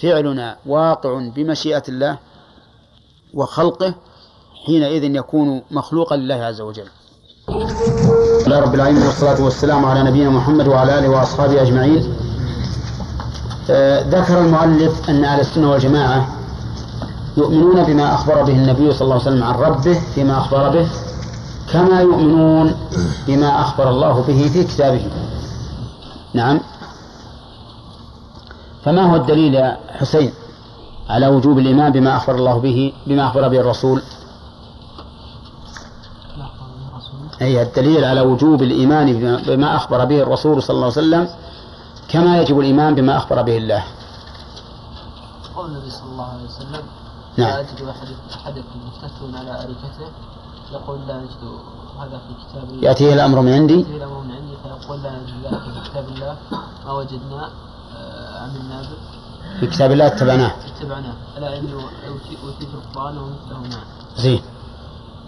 فعلنا واقع بمشيئة الله وخلقه حينئذ يكون مخلوقا لله عز وجل. لا رب العالمين والصلاة والسلام على نبينا محمد وعلى آله وأصحابه أجمعين. آه ذكر المؤلف أن أهل السنة والجماعة يؤمنون بما أخبر به النبي صلى الله عليه وسلم عن ربه فيما أخبر به كما يؤمنون بما أخبر الله به في كتابه. نعم. فما هو الدليل يا حسين على وجوب الإيمان بما أخبر الله به بما أخبر به الرسول؟ أي الدليل على وجوب الإيمان بما أخبر به الرسول صلى الله عليه وسلم كما يجب الإيمان بما أخبر به الله. قول النبي صلى الله عليه وسلم نعم. لا أجد أحد أحدكم مفتتون على أريكته يقول لا نجد هذا في كتاب الله. يأتيه الأمر من عندي؟ يأتيه الأمر من عندي فيقول لا نجد ذلك في كتاب الله. ما وجدنا آه، عملنا به في كتاب الله اتبعناه. اتبعناه. ألا إنه أوتيت القرآن ومثله معه. زين.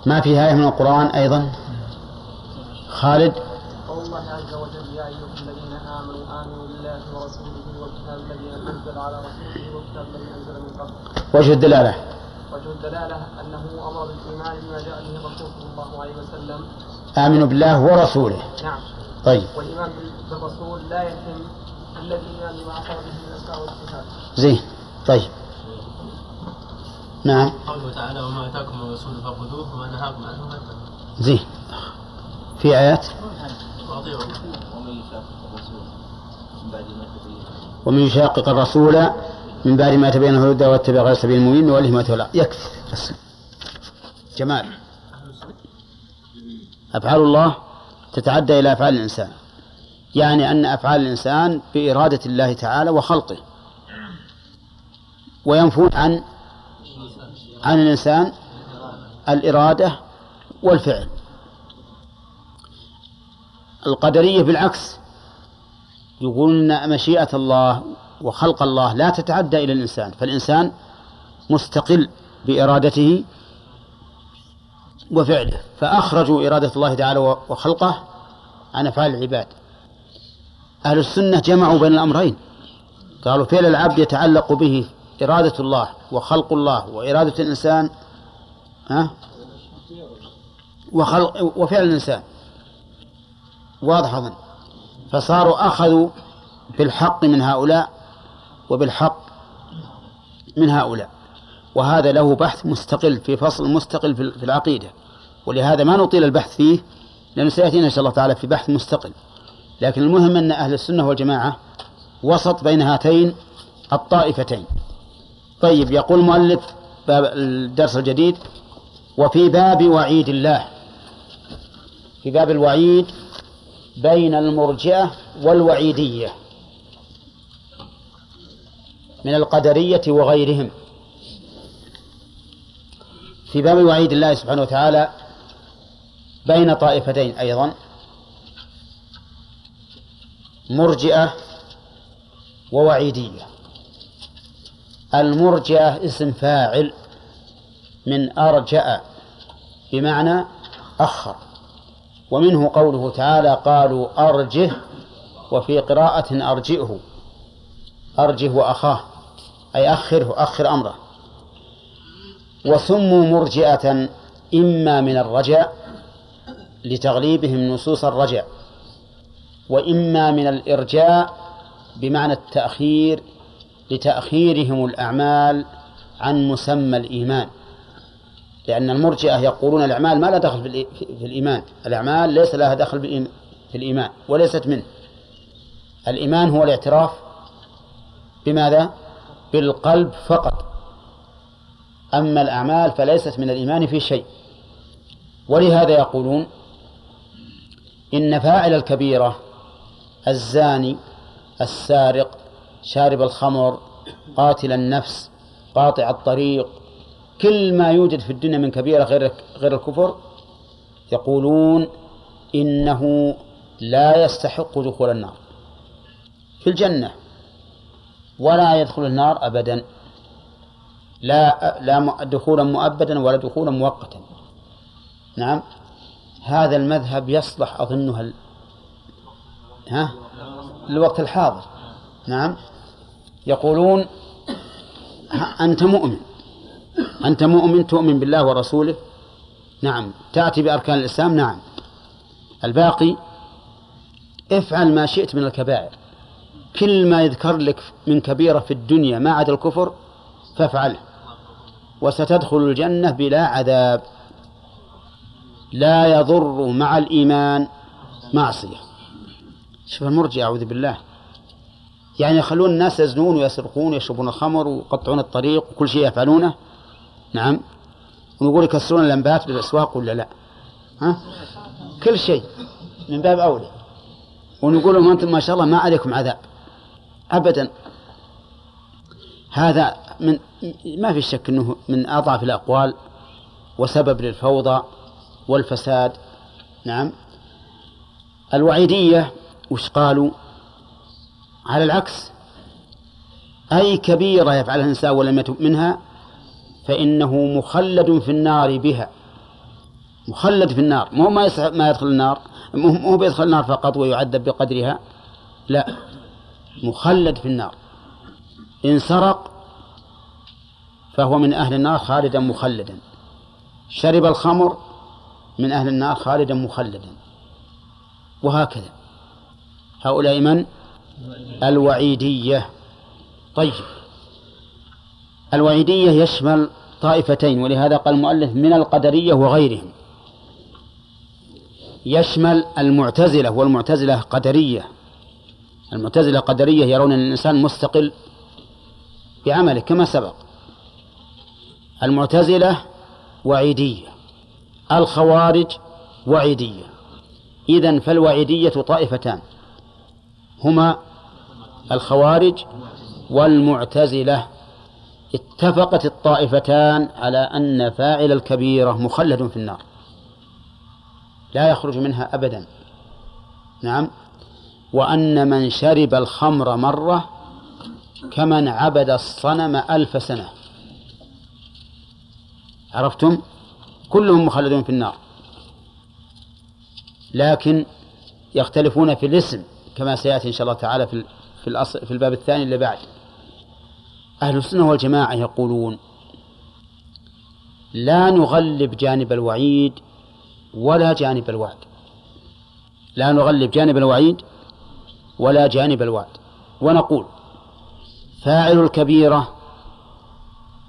ما في آية من القرآن أيضا؟ خالد. قول الله عز وجل يا أيها الذين آمنوا آمنوا بالله ورسوله والكتاب الذي أنزل على رسوله والكتاب الذي أنزل من قبل. وجه الدلالة. وجه الدلالة أنه أمر بالإيمان بما جاء به الرسول صلى الله عليه وسلم. آمنوا بالله ورسوله. نعم. طيب. والإيمان بالرسول لا يتم إلا بالإيمان بما أخبر به من الأسماء والصفات زين. طيب. نعم. قوله تعالى وما أتاكم الرسول فخذوه وما نهاكم عنه فانتهوا زين. في آيات؟ ومن يشاقق الرسول من بعد ما تبين الهدى واتبع غير سبيل المؤمنين نوله ما تولى. يكفي جمال. أفعال الله تتعدى إلى أفعال الإنسان. يعني أن أفعال الإنسان بإرادة الله تعالى وخلقه. وينفون عن عن الإنسان الإرادة والفعل. القدرية بالعكس. يقولون أن مشيئة الله وخلق الله لا تتعدى إلى الإنسان فالإنسان مستقل بإرادته وفعله. فأخرجوا إرادة الله تعالى وخلقه. عن أفعال العباد. أهل السنة جمعوا بين الأمرين. قالوا فعل العبد يتعلق به إرادة الله وخلق الله وإرادة الإنسان ها؟ وخلق وفعل الإنسان. واضح أظن. فصاروا أخذوا بالحق من هؤلاء وبالحق من هؤلاء. وهذا له بحث مستقل في فصل مستقل في العقيدة. ولهذا ما نطيل البحث فيه لأنه سيأتينا إن شاء الله تعالى في بحث مستقل. لكن المهم أن أهل السنة والجماعة وسط بين هاتين الطائفتين. طيب يقول المؤلف باب الدرس الجديد وفي باب وعيد الله. في باب الوعيد بين المرجئة والوعيدية من القدرية وغيرهم. في باب وعيد الله سبحانه وتعالى بين طائفتين أيضا مرجئة ووعيدية. المرجئة اسم فاعل من أرجأ بمعنى أخر. ومنه قوله تعالى قالوا أرجه وفي قراءة أرجئه أرجه وأخاه أي أخره أخر أمره. وسموا مرجئة إما من الرجاء لتغليبهم نصوص الرجاء وإما من الإرجاء بمعنى التأخير لتأخيرهم الأعمال عن مسمى الإيمان. لأن المرجئة يقولون الأعمال ما لها دخل في الإيمان. الأعمال ليس لها دخل في الإيمان وليست منه. الإيمان هو الاعتراف بماذا؟ بالقلب فقط. أما الأعمال فليست من الإيمان في شيء. ولهذا يقولون إن فاعل الكبيرة الزاني السارق شارب الخمر قاتل النفس قاطع الطريق كل ما يوجد في الدنيا من كبيرة غير غير الكفر يقولون إنه لا يستحق دخول النار. في الجنة ولا يدخل النار أبدا. لا لا دخولا مؤبدا ولا دخولا مؤقتا. نعم. هذا المذهب يصلح أظنه ال... ها؟ الوقت الحاضر. نعم. يقولون أنت مؤمن. أنت مؤمن تؤمن بالله ورسوله؟ نعم. تأتي بأركان الإسلام؟ نعم. الباقي افعل ما شئت من الكبائر. كل ما يذكر لك من كبيرة في الدنيا ما عدا الكفر فافعله. وستدخل الجنة بلا عذاب. لا يضر مع الإيمان معصية. شوف المرجع أعوذ بالله. يعني يخلون الناس يزنون ويسرقون ويشربون الخمر ويقطعون الطريق وكل شيء يفعلونه. نعم. ونقول يكسرون الأنبات بالأسواق ولا لا؟ ها؟ كل شيء من باب أولى. ونقول لهم أنتم ما شاء الله ما عليكم عذاب. أبدا. هذا من ما في شك أنه من أضعف الأقوال وسبب للفوضى والفساد. نعم. الوعيدية وش قالوا؟ على العكس. أي كبيرة يفعلها الإنسان ولم يتب منها فإنه مخلد في النار بها. مخلد في النار. مو ما ما يدخل النار. مو بيدخل النار فقط ويعذب بقدرها. لا. مخلد في النار. إن سرق فهو من أهل النار خالدا مخلدا. شرب الخمر من أهل النار خالدا مخلدا. وهكذا. هؤلاء من؟ الوعيدية. طيب. الوعيدية يشمل طائفتين ولهذا قال المؤلف من القدرية وغيرهم. يشمل المعتزلة والمعتزلة قدرية. المعتزلة قدرية يرون أن الإنسان مستقل بعمله كما سبق. المعتزلة وعيدية الخوارج وعيدية. إذن فالوعيدية طائفتان. هما الخوارج والمعتزلة. اتفقت الطائفتان على أن فاعل الكبيرة مخلد في النار. لا يخرج منها أبدا. نعم. وأن من شرب الخمر مرة كمن عبد الصنم ألف سنة. عرفتم؟ كلهم مخلدون في النار. لكن يختلفون في الاسم كما سيأتي إن شاء الله تعالى في في الأصل في الباب الثاني اللي بعد. أهل السنة والجماعة يقولون لا نغلب جانب الوعيد ولا جانب الوعد. لا نغلب جانب الوعيد ولا جانب الوعد. ونقول فاعل الكبيرة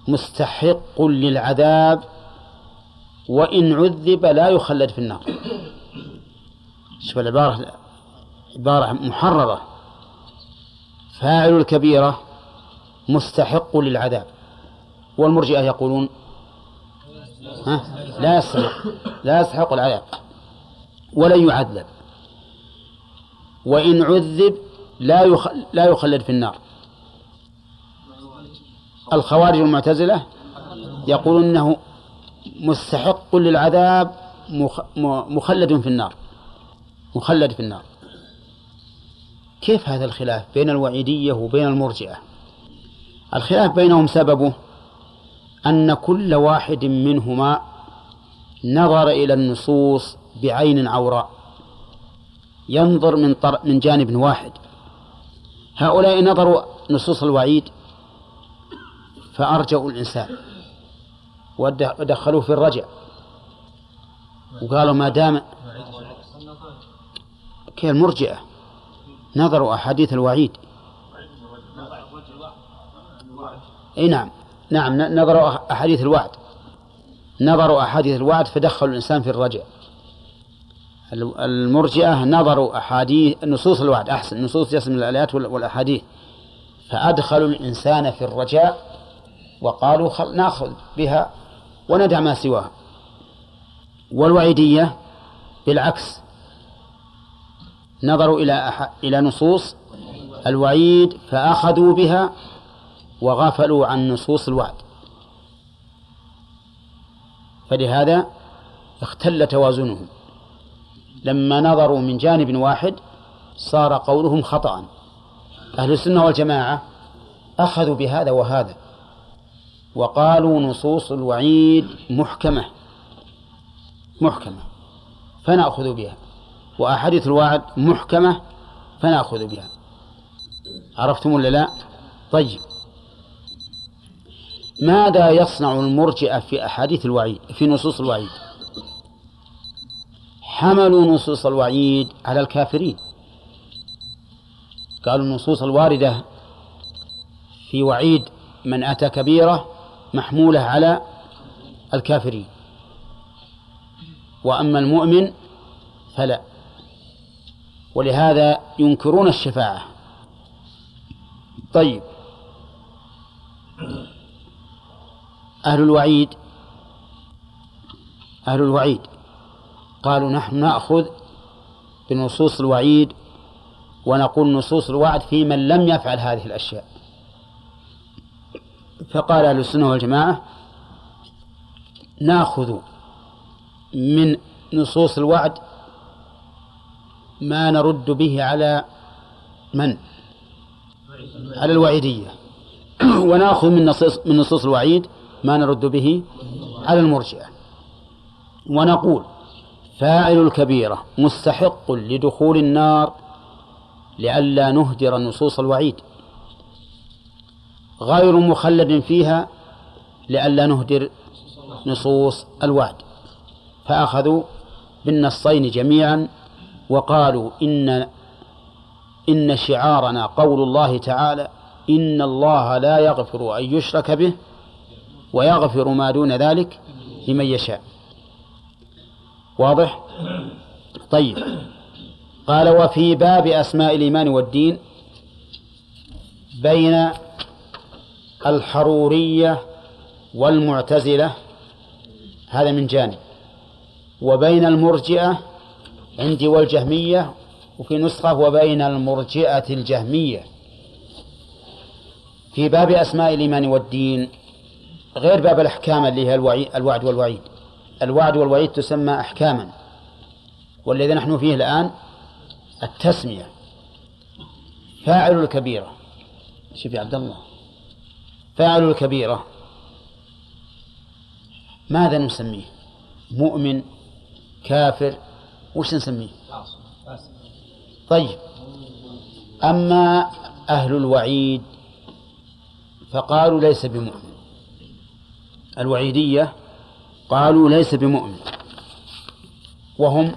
مستحق للعذاب وإن عذب لا يخلد في النار. شوف العبارة عبارة محررة. فاعل الكبيرة مستحق للعذاب. والمرجئة يقولون ها؟ لا يستحق لا يستحق العذاب ولن يعذب. وإن عذب لا يخل لا يخلد في النار. الخوارج المعتزلة يقولون أنه مستحق للعذاب مخلد في النار مخلد في النار. كيف هذا الخلاف بين الوعيدية وبين المرجئة؟ الخلاف بينهم سببه أن كل واحد منهما نظر إلى النصوص بعين عوراء ينظر من طر... من جانب واحد. هؤلاء نظروا نصوص الوعيد فأرجعوا الإنسان. ودخلوه في الرجع. وقالوا ما دام كالمرجئة نظروا أحاديث الوعيد. إي نعم. نعم نظروا أحاديث الوعد. نظروا أحاديث الوعد فدخلوا الإنسان في الرجع. المرجئة نظروا احاديث نصوص الوعد أحسن. نصوص جسم الآيات والأحاديث. فأدخلوا الإنسان في الرجاء وقالوا خل نأخذ بها وندع ما سواها. والوعيدية بالعكس. نظروا إلى أح... إلى نصوص الوعيد فأخذوا بها وغفلوا عن نصوص الوعد. فلهذا اختل توازنهم. لما نظروا من جانب واحد صار قولهم خطأ. أهل السنة والجماعة أخذوا بهذا وهذا وقالوا نصوص الوعيد محكمة. محكمة فنأخذ بها. وأحاديث الوعد محكمة فنأخذ بها. عرفتم ولا لا؟ طيب. ماذا يصنع المرجئة في أحاديث الوعيد في نصوص الوعيد؟ حملوا نصوص الوعيد على الكافرين. قالوا النصوص الواردة في وعيد من أتى كبيرة محمولة على الكافرين. وأما المؤمن فلا. ولهذا ينكرون الشفاعة. طيب. أهل الوعيد. أهل الوعيد. قالوا نحن نأخذ بنصوص الوعيد ونقول نصوص الوعد في من لم يفعل هذه الأشياء. فقال أهل السنة والجماعة نأخذ من نصوص الوعد ما نرد به على من؟ على الوعيدية. ونأخذ من نصوص من نصوص الوعيد ما نرد به على المرجئة. ونقول فاعل الكبيرة مستحق لدخول النار لئلا نهدر نصوص الوعيد. غير مخلد فيها لئلا نهدر نصوص الوعد. فأخذوا بالنصين جميعا وقالوا إن إن شعارنا قول الله تعالى إن الله لا يغفر أن يشرك به ويغفر ما دون ذلك لمن يشاء. واضح؟ طيب. قال وفي باب أسماء الإيمان والدين بين الحرورية والمعتزلة هذا من جانب وبين المرجئة عندي والجهمية وفي نسخة وبين المرجئة الجهمية. في باب أسماء الإيمان والدين غير باب الأحكام اللي هي الوعد والوعيد. الوعد والوعيد تسمى أحكاما. والذي نحن فيه الآن التسمية. فاعل الكبيرة. شوف يا عبد الله. فاعل الكبيرة. ماذا نسميه؟ مؤمن كافر. وش نسميه؟ طيب. أما أهل الوعيد فقالوا ليس بمؤمن. الوعيدية قالوا ليس بمؤمن. وهم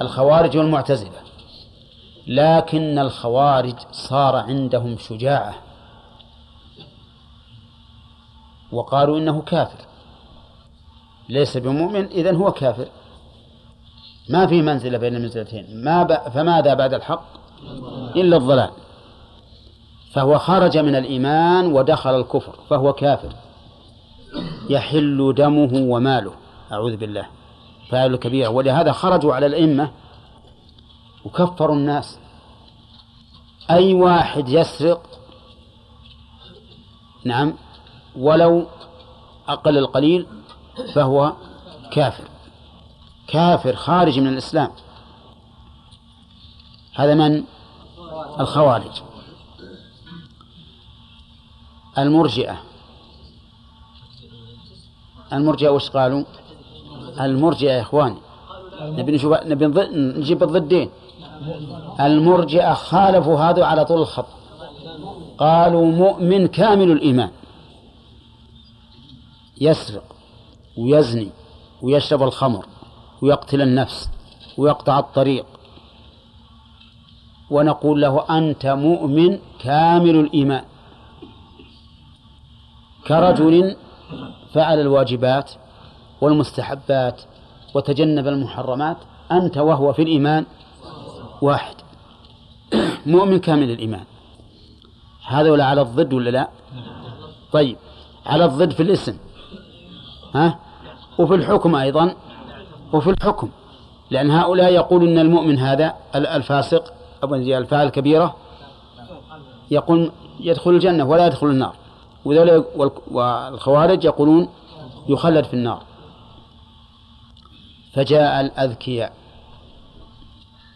الخوارج والمعتزلة. لكن الخوارج صار عندهم شجاعة. وقالوا إنه كافر. ليس بمؤمن إذن هو كافر. ما في منزلة بين المنزلتين. ما ب... فماذا بعد الحق؟ إلا الضلال. فهو خرج من الإيمان ودخل الكفر فهو كافر. يحل دمه وماله أعوذ بالله. فاعل كبيرة ولهذا خرجوا على الأئمة وكفروا الناس. أي واحد يسرق؟ نعم. ولو أقل القليل فهو كافر. كافر خارج من الإسلام. هذا من؟ الخوارج. المرجئة. المرجئة وش قالوا؟ المرجئة يا إخواني. نبي نشوف نبي نجيب الضدين. المرجئة خالفوا هذا على طول الخط. قالوا مؤمن كامل الإيمان. يسرق ويزني ويشرب الخمر ويقتل النفس ويقطع الطريق. ونقول له أنت مؤمن كامل الإيمان. كرجل فعل الواجبات والمستحبات وتجنب المحرمات أنت وهو في الإيمان واحد. مؤمن كامل الإيمان. هذا ولا على الضد ولا لا؟ طيب على الضد في الاسم. ها؟ وفي الحكم أيضا. وفي الحكم. لأن هؤلاء يقولون أن المؤمن هذا الفاسق أو الفاعل الكبيرة يقول يدخل الجنة ولا يدخل النار. والخوارج يقولون يخلد في النار. فجاء الأذكياء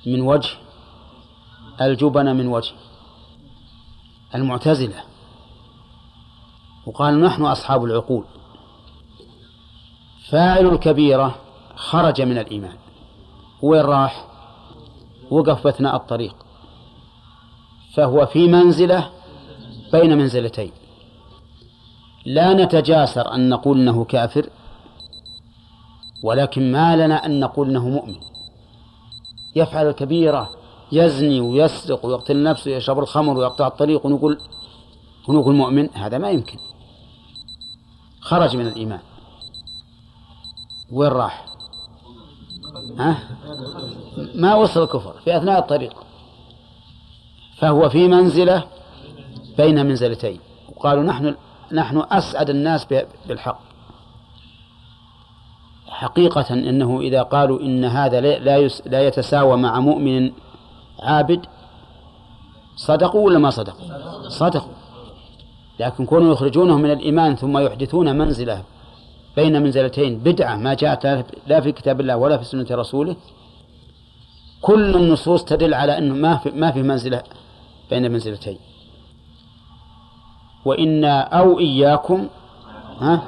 من وجه الجبن من وجه المعتزلة وقال نحن أصحاب العقول. فاعل الكبيرة خرج من الإيمان. وين راح؟ وقف أثناء الطريق. فهو في منزلة بين منزلتين. لا نتجاسر أن نقول أنه كافر ولكن ما لنا أن نقول أنه مؤمن. يفعل الكبيرة يزني ويسرق ويقتل نفسه ويشرب الخمر ويقطع الطريق ونقول ونقول مؤمن هذا ما يمكن. خرج من الإيمان. وين راح؟ ها؟ ما وصل الكفر في أثناء الطريق. فهو في منزلة بين منزلتين. وقالوا نحن نحن أسعد الناس بالحق. حقيقة أنه إذا قالوا إن هذا لا لا يتساوى مع مؤمن عابد صدقوا ولا ما صدقوا؟ صدقوا. لكن كونوا يخرجونه من الإيمان ثم يحدثون منزلة بين منزلتين بدعة ما جاءت لا في كتاب الله ولا في سنة رسوله كل النصوص تدل على أنه ما في ما في منزلة بين منزلتين. وإنا أو إياكم ها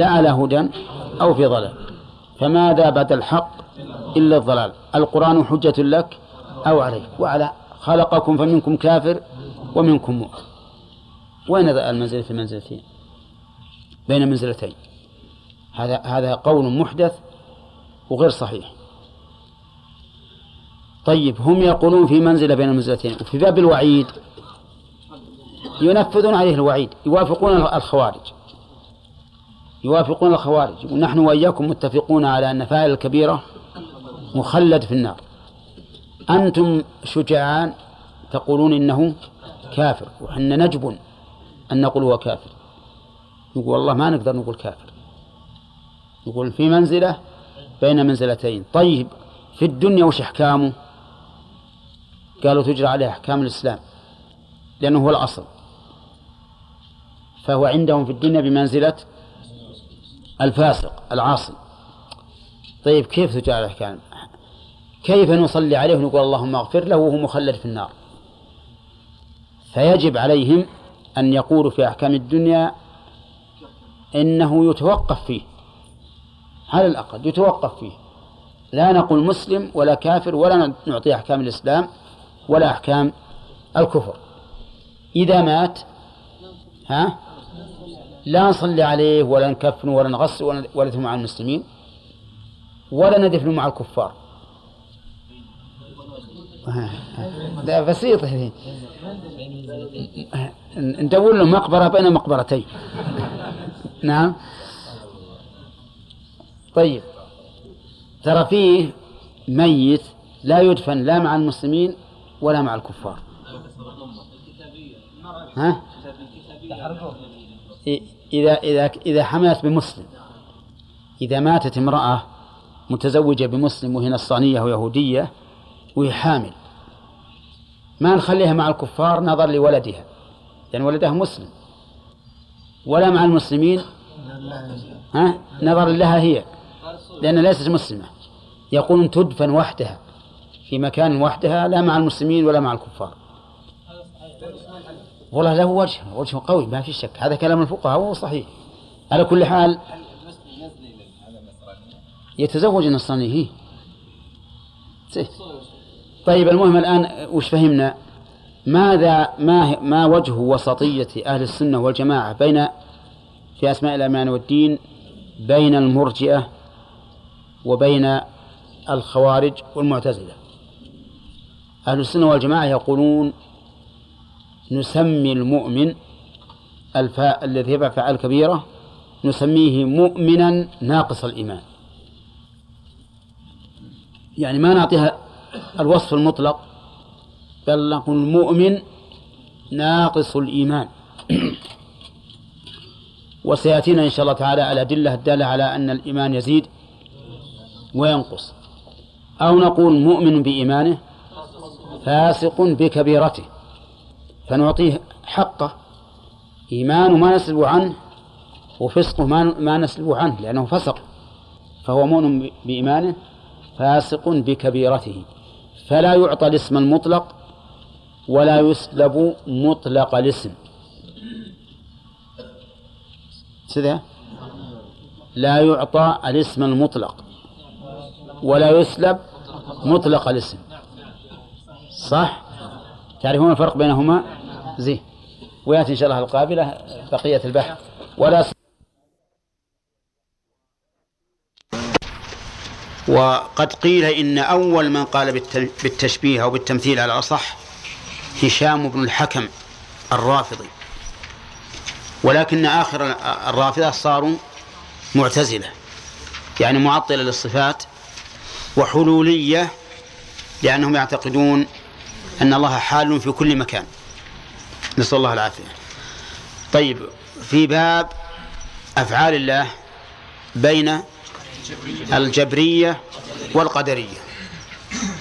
لعلى هدى أو في ضلال. فماذا بعد الحق إلا الضلال؟ القرآن حجة لك أو عليك. وعلى خلقكم فمنكم كافر ومنكم مؤمن. وين المنزلة في المنزلتين بين منزلتين. هذا هذا قول محدث وغير صحيح. طيب هم يقولون في منزلة بين المنزلتين. وفي باب الوعيد ينفذون عليه الوعيد يوافقون الخوارج. يوافقون الخوارج. ونحن وإياكم متفقون على أن فاعل الكبيرة مخلد في النار. أنتم شجعان تقولون إنه كافر وحنا نجبن أن نقول هو كافر. نقول والله ما نقدر نقول كافر. نقول في منزلة بين منزلتين. طيب في الدنيا وش أحكامه؟ قالوا تجرى عليه أحكام الإسلام لأنه هو الأصل. فهو عندهم في الدنيا بمنزلة الفاسق العاصي طيب كيف تجرى عليه أحكام كيف نصلي عليه ونقول اللهم اغفر له وهو مخلد في النار؟ فيجب عليهم أن يقولوا في أحكام الدنيا إنه يتوقف فيه على الأقل يتوقف فيه. لا نقول مسلم ولا كافر ولا نعطي أحكام الإسلام ولا أحكام الكفر. إذا مات ها؟ لا نصلي عليه ولا نكفنه ولا نغسل ولا مع المسلمين ولا ندفن مع الكفار. لا بسيط. ندور له مقبرة بين مقبرتين. نعم. طيب. ترى فيه ميت لا يدفن لا مع المسلمين ولا مع الكفار. ها؟ إذا إذا إذا حملت بمسلم إذا ماتت امرأة متزوجة بمسلم وهي نصرانية ويهودية وهي حامل ما نخليها مع الكفار نظر لولدها لأن يعني ولدها مسلم ولا مع المسلمين؟ ها؟ نظر لها هي لأنها ليست مسلمة يقولون تدفن وحدها في مكان وحدها لا مع المسلمين ولا مع الكفار. والله له وجه وجه قوي ما في شك. هذا كلام الفقهاء وهو صحيح. على كل حال يتزوج النصراني هي. طيب المهم الآن وش فهمنا؟ ماذا ما ما وجه وسطية أهل السنة والجماعة بين في أسماء الأمان والدين بين المرجئة وبين الخوارج والمعتزلة؟ أهل السنة والجماعة يقولون نسمي المؤمن الفاء الذي يفعل فعل كبيرة نسميه مؤمنا ناقص الإيمان. يعني ما نعطيها الوصف المطلق بل نقول مؤمن ناقص الإيمان. وسيأتينا إن شاء الله تعالى الأدلة الدالة على أن الإيمان يزيد وينقص. أو نقول مؤمن بإيمانه فاسق بكبيرته. فنعطيه حقه. إيمان ما نسلب عنه وفسقه ما ما نسلب عنه لأنه فسق. فهو مؤمن بإيمانه فاسق بكبيرته. فلا يعطى الاسم المطلق ولا يسلب مطلق الاسم. سذا لا يعطى الاسم المطلق ولا يسلب مطلق الاسم. صح؟ تعرفون الفرق بينهما؟ زين. ويأتي إن شاء الله القابلة بقية البحث. ولا وقد قيل إن أول من قال بالتشبيه أو بالتمثيل على الأصح هشام بن الحكم الرافضي. ولكن آخر الرافضة صاروا معتزلة يعني معطلة للصفات وحلولية لأنهم يعتقدون أن الله حال في كل مكان. نسأل الله العافية. طيب في باب أفعال الله بين الجبرية والقدرية.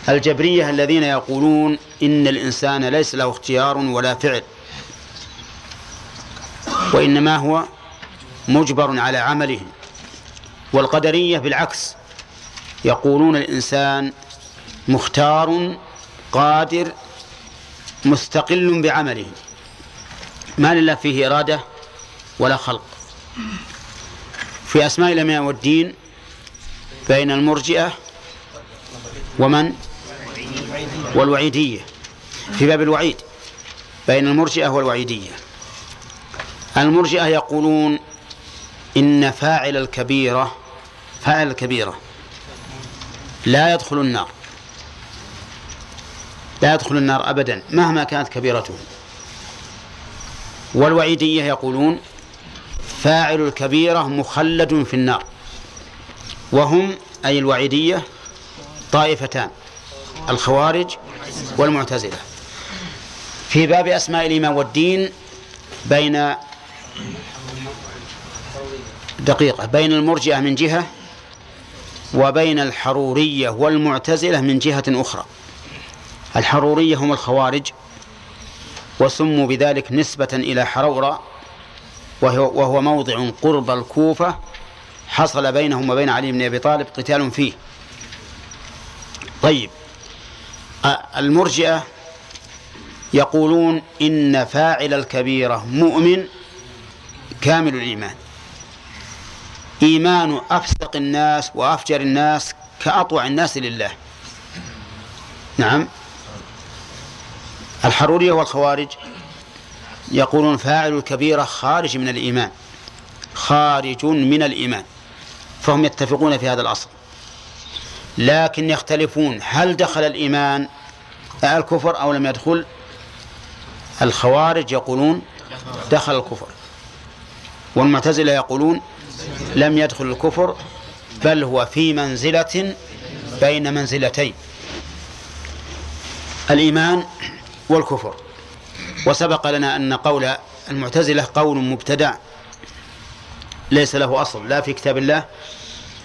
الجبرية الذين يقولون إن الإنسان ليس له اختيار ولا فعل وإنما هو مجبر على عمله. والقدرية بالعكس يقولون الإنسان مختار قادر مستقل بعمله. ما لله فيه إرادة ولا خلق. في أسماء الأمياء والدين بين المرجئة ومن؟ والوعيدية. في باب الوعيد بين المرجئة والوعيدية. المرجئة يقولون إن فاعل الكبيرة فاعل الكبيرة. لا يدخل النار. لا يدخل النار أبدا مهما كانت كبيرته. والوعيدية يقولون فاعل الكبيرة مخلد في النار. وهم أي الوعيدية طائفتان الخوارج والمعتزلة. في باب أسماء الإيمان والدين بين دقيقة بين المرجئة من جهة وبين الحرورية والمعتزلة من جهة أخرى. الحرورية هم الخوارج وسموا بذلك نسبة إلى حرورة وهو, وهو موضع قرب الكوفة حصل بينهم وبين علي بن أبي طالب قتال فيه. طيب المرجئة يقولون إن فاعل الكبيرة مؤمن كامل الإيمان. إيمان أفسق الناس وأفجر الناس كأطوع الناس لله. نعم. الحرورية والخوارج يقولون فاعل الكبيرة خارج من الإيمان خارج من الإيمان فهم يتفقون في هذا الأصل لكن يختلفون هل دخل الإيمان الكفر أو لم يدخل؟ الخوارج يقولون دخل الكفر والمعتزلة يقولون لم يدخل الكفر بل هو في منزلة بين منزلتين الإيمان والكفر. وسبق لنا أن قول المعتزلة قول مبتدع ليس له أصل لا في كتاب الله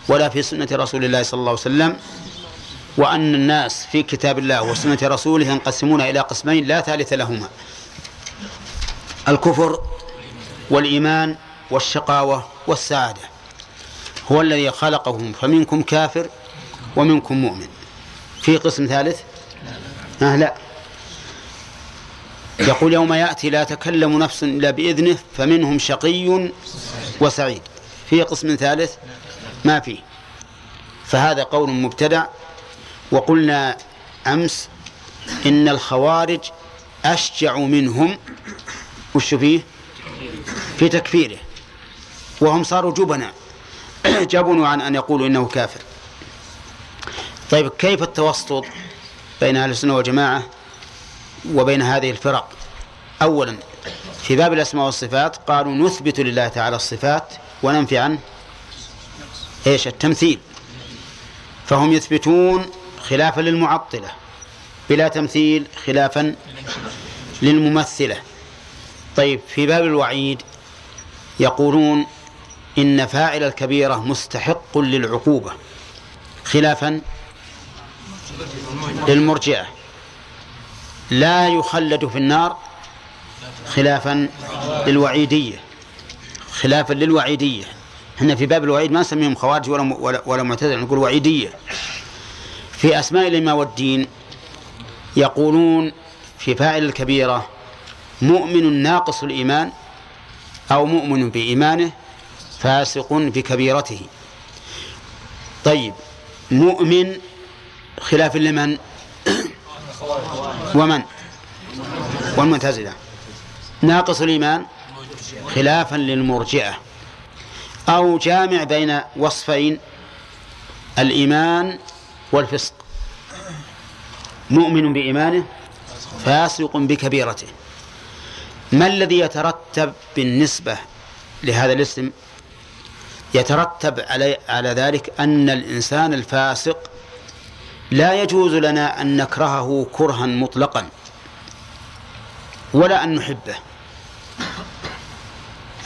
ولا في سنة رسول الله صلى الله عليه وسلم وأن الناس في كتاب الله وسنة رسوله ينقسمون إلى قسمين لا ثالث لهما. الكفر والإيمان والشقاوة والسعادة هو الذي خلقهم فمنكم كافر ومنكم مؤمن. في قسم ثالث؟ آه لا. يقول يوم يأتي لا تكلم نفس إلا بإذنه فمنهم شقي وسعيد. في قسم ثالث ما فيه. فهذا قول مبتدع وقلنا أمس إن الخوارج أشجع منهم. وش فيه؟ في تكفيره. وهم صاروا جبنا جبنوا عن أن يقولوا إنه كافر. طيب كيف التوسط بين أهل السنة والجماعة؟ وبين هذه الفرق. أولا في باب الأسماء والصفات قالوا نثبت لله تعالى الصفات وننفي عنه إيش؟ التمثيل. فهم يثبتون خلافا للمعطلة بلا تمثيل خلافا للممثلة. طيب في باب الوعيد يقولون إن فاعل الكبيرة مستحق للعقوبة خلافا للمرجئة. لا يخلد في النار خلافا للوعيدية. خلافا للوعيدية. إحنا في باب الوعيد ما نسميهم خوارج ولا ولا, ولا معتزلة نقول وعيدية. في أسماء الإمام والدين يقولون في فاعل الكبيرة مؤمن ناقص الإيمان أو مؤمن بإيمانه فاسق بكبيرته. طيب مؤمن خلاف لمن؟ ومن؟ والمعتزلة. ناقص الإيمان خلافا للمرجئة. أو جامع بين وصفين الإيمان والفسق. مؤمن بإيمانه فاسق بكبيرته. ما الذي يترتب بالنسبة لهذا الاسم؟ يترتب علي على ذلك أن الإنسان الفاسق لا يجوز لنا أن نكرهه كرها مطلقا ولا أن نحبه.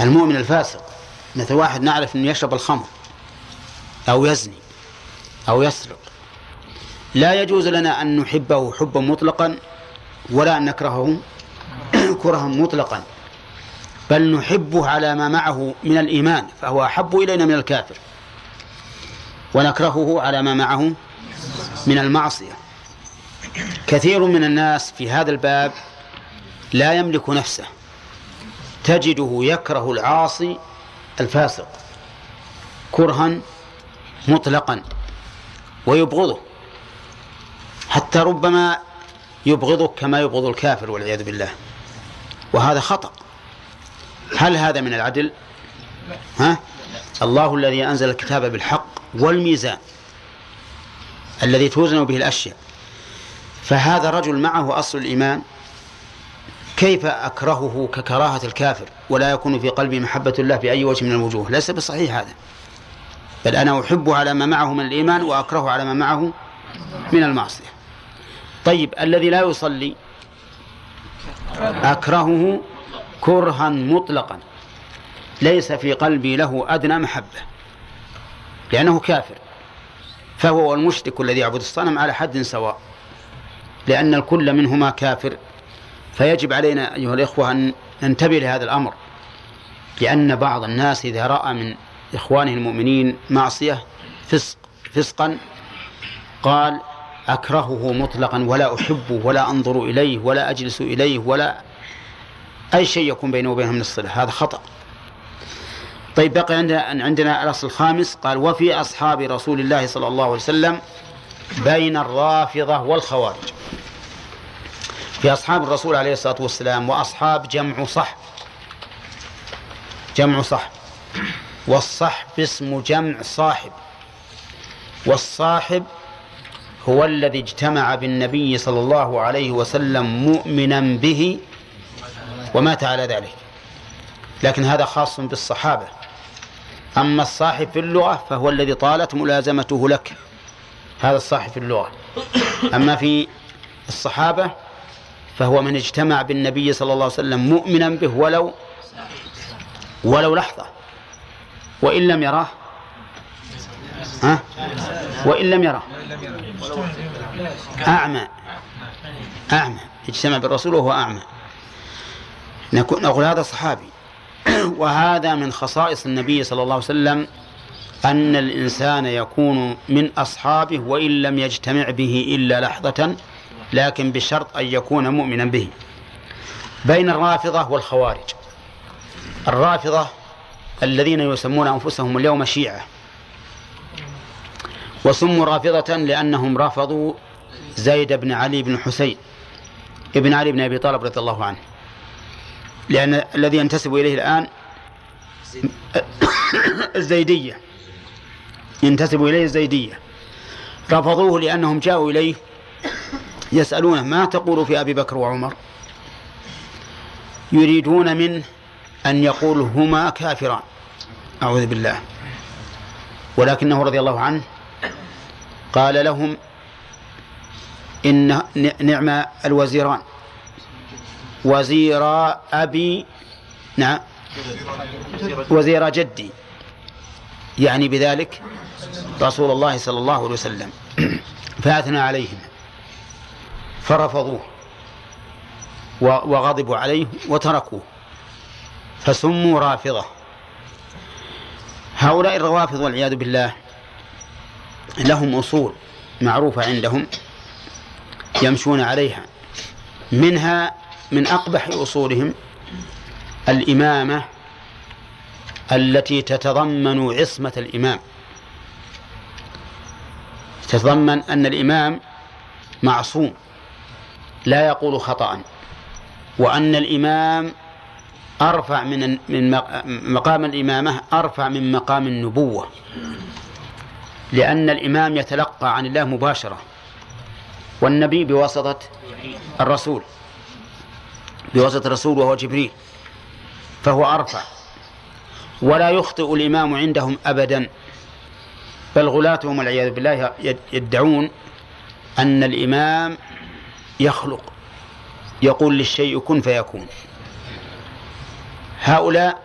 المؤمن الفاسق مثل واحد نعرف أنه يشرب الخمر أو يزني أو يسرق. لا يجوز لنا أن نحبه حبا مطلقا ولا أن نكرهه كرها مطلقا. بل نحبه على ما معه من الإيمان فهو أحب إلينا من الكافر. ونكرهه على ما معه من المعصية. كثير من الناس في هذا الباب لا يملك نفسه. تجده يكره العاصي الفاسق. كرها مطلقا. ويبغضه. حتى ربما يبغضك كما يبغض الكافر والعياذ بالله. وهذا خطأ. هل هذا من العدل؟ ها؟ الله الذي أنزل الكتاب بالحق والميزان. الذي توزن به الأشياء. فهذا رجل معه أصل الإيمان. كيف أكرهه ككراهة الكافر ولا يكون في قلبي محبة الله بأي وجه من الوجوه؟ ليس بصحيح هذا. بل أنا أحبه على ما معه من الإيمان وأكرهه على ما معه من المعصية. طيب الذي لا يصلي أكرهه كرها مطلقا. ليس في قلبي له أدنى محبة. لأنه كافر. فهو المشرك الذي يعبد الصنم على حد سواء. لأن الكل منهما كافر. فيجب علينا أيها الإخوة أن ننتبه لهذا الأمر. لأن بعض الناس إذا رأى من إخوانه المؤمنين معصية فسق فسقا قال أكرهه مطلقا ولا أحبه ولا أنظر إليه ولا أجلس إليه ولا أي شيء يكون بينه وبينه من الصلة. هذا خطأ. طيب بقي عندنا عندنا الأصل الخامس قال وفي أصحاب رسول الله صلى الله عليه وسلم بين الرافضة والخوارج. في أصحاب الرسول عليه الصلاة والسلام وأصحاب جمع صحب جمع صحب والصحب اسم جمع صاحب. والصاحب هو الذي اجتمع بالنبي صلى الله عليه وسلم مؤمنا به ومات على ذلك. لكن هذا خاص بالصحابة. أما الصاحب في اللغة فهو الذي طالت ملازمته لك. هذا الصاحب في اللغة. أما في الصحابة فهو من اجتمع بالنبي صلى الله عليه وسلم مؤمنا به ولو ولو لحظة. وإن لم يراه ها؟ وإن لم يراه. أعمى أعمى. اجتمع بالرسول وهو أعمى. نقول هذا صحابي. وهذا من خصائص النبي صلى الله عليه وسلم أن الإنسان يكون من أصحابه وإن لم يجتمع به إلا لحظة لكن بشرط أن يكون مؤمنا به. بين الرافضة والخوارج. الرافضة الذين يسمون أنفسهم اليوم شيعة. وسموا رافضة لأنهم رفضوا زيد بن علي بن حسين ابن علي بن أبي طالب رضي الله عنه. لأن الذي ينتسب إليه الآن الزيدية. ينتسب إليه الزيدية. رفضوه لأنهم جاءوا إليه يسألونه ما تقول في أبي بكر وعمر؟ يريدون منه أن يقول هما كافران. أعوذ بالله. ولكنه رضي الله عنه قال لهم إن نعم الوزيران. وزير أبي نعم. وزير جدي. يعني بذلك رسول الله صلى الله عليه وسلم. فأثنى عليهم. فرفضوه. وغضبوا عليه وتركوه. فسموا رافضة. هؤلاء الروافض والعياذ بالله لهم أصول معروفة عندهم يمشون عليها. منها من أقبح أصولهم الإمامة التي تتضمن عصمة الإمام. تتضمن أن الإمام معصوم لا يقول خطأ وأن الإمام أرفع من من مقام الإمامة أرفع من مقام النبوة لأن الإمام يتلقى عن الله مباشرة والنبي بواسطة الرسول. بواسطة الرسول وهو جبريل فهو أرفع. ولا يخطئ الإمام عندهم أبدا. بل غلاتهم والعياذ بالله يدعون أن الإمام يخلق يقول للشيء كن فيكون. هؤلاء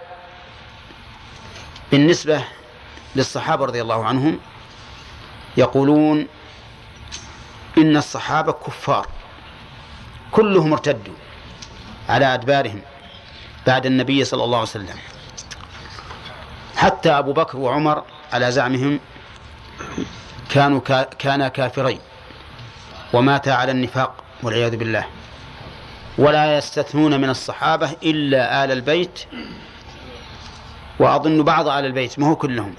بالنسبة للصحابة رضي الله عنهم يقولون إن الصحابة كفار كلهم ارتدوا. على أدبارهم بعد النبي صلى الله عليه وسلم. حتى أبو بكر وعمر على زعمهم كانوا كانا كافرين وماتا على النفاق والعياذ بالله. ولا يستثنون من الصحابة إلا آل البيت وأظن بعض آل البيت ما هو كلهم.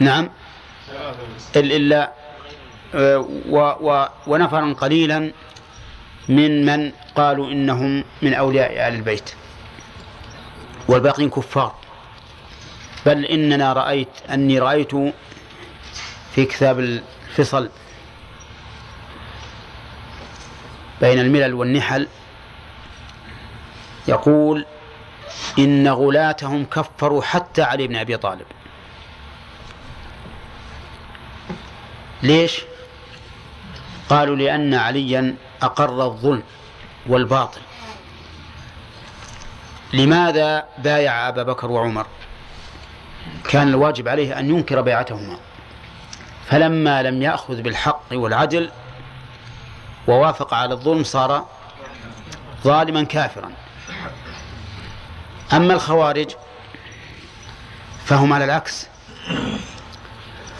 نعم. إلا آه، و و ونفرا قليلا من من قالوا إنهم من أولياء آل البيت والباقين كفار. بل إننا رأيت أني رأيت في كتاب الفصل بين الملل والنحل يقول إن غلاتهم كفروا حتى علي بن أبي طالب. ليش؟ قالوا لأن عليا أقر الظلم والباطل. لماذا بايع أبا بكر وعمر؟ كان الواجب عليه أن ينكر بيعتهما. فلما لم يأخذ بالحق والعدل ووافق على الظلم صار ظالما كافرا. أما الخوارج فهم على العكس.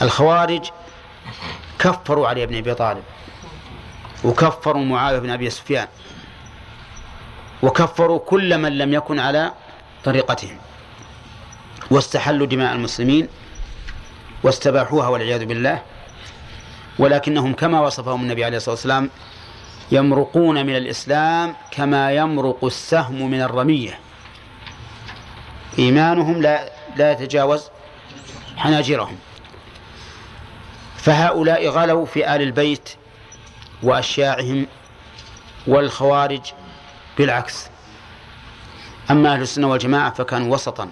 الخوارج كفروا علي بن أبي طالب. وكفروا معاوية بن أبي سفيان. وكفروا كل من لم يكن على طريقتهم. واستحلوا دماء المسلمين واستباحوها والعياذ بالله. ولكنهم كما وصفهم النبي عليه الصلاة والسلام يمرقون من الإسلام كما يمرق السهم من الرمية. إيمانهم لا لا يتجاوز حناجرهم. فهؤلاء غلوا في آل البيت وأشياعهم والخوارج بالعكس. أما أهل السنة والجماعة فكانوا وسطا.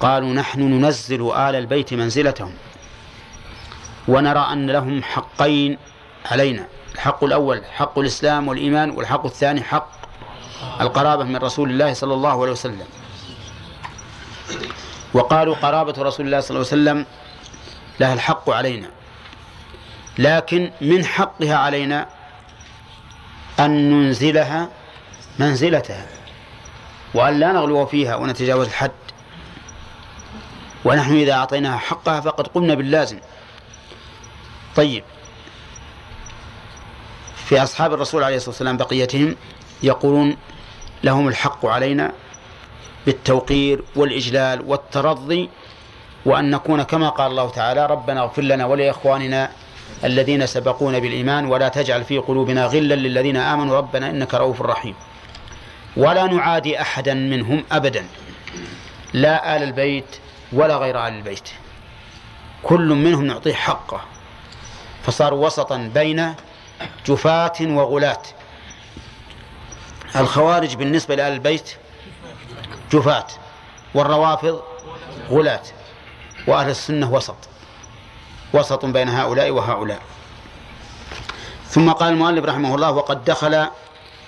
قالوا نحن ننزل آل البيت منزلتهم. ونرى أن لهم حقين علينا. الحق الأول حق الإسلام والإيمان والحق الثاني حق القرابة من رسول الله صلى الله عليه وسلم. وقالوا قرابة رسول الله صلى الله عليه وسلم لها الحق علينا. لكن من حقها علينا أن ننزلها منزلتها وأن لا نغلو فيها ونتجاوز الحد. ونحن إذا أعطيناها حقها فقد قمنا باللازم. طيب. في أصحاب الرسول عليه الصلاة والسلام بقيتهم يقولون لهم الحق علينا بالتوقير والإجلال والترضي وأن نكون كما قال الله تعالى ربنا اغفر لنا ولإخواننا الذين سبقونا بالإيمان ولا تجعل في قلوبنا غلا للذين آمنوا. ربنا إنك رؤوف رحيم. ولا نعادي أحدا منهم أبدا. لا آل البيت ولا غير آل البيت. كل منهم نعطيه حقه. فصاروا وسطا بين جفاة وغلاة. الخوارج بالنسبة لآل البيت جفاة والروافض غلاة وأهل السنة وسط. وسط بين هؤلاء وهؤلاء. ثم قال المؤلف رحمه الله وقد دخل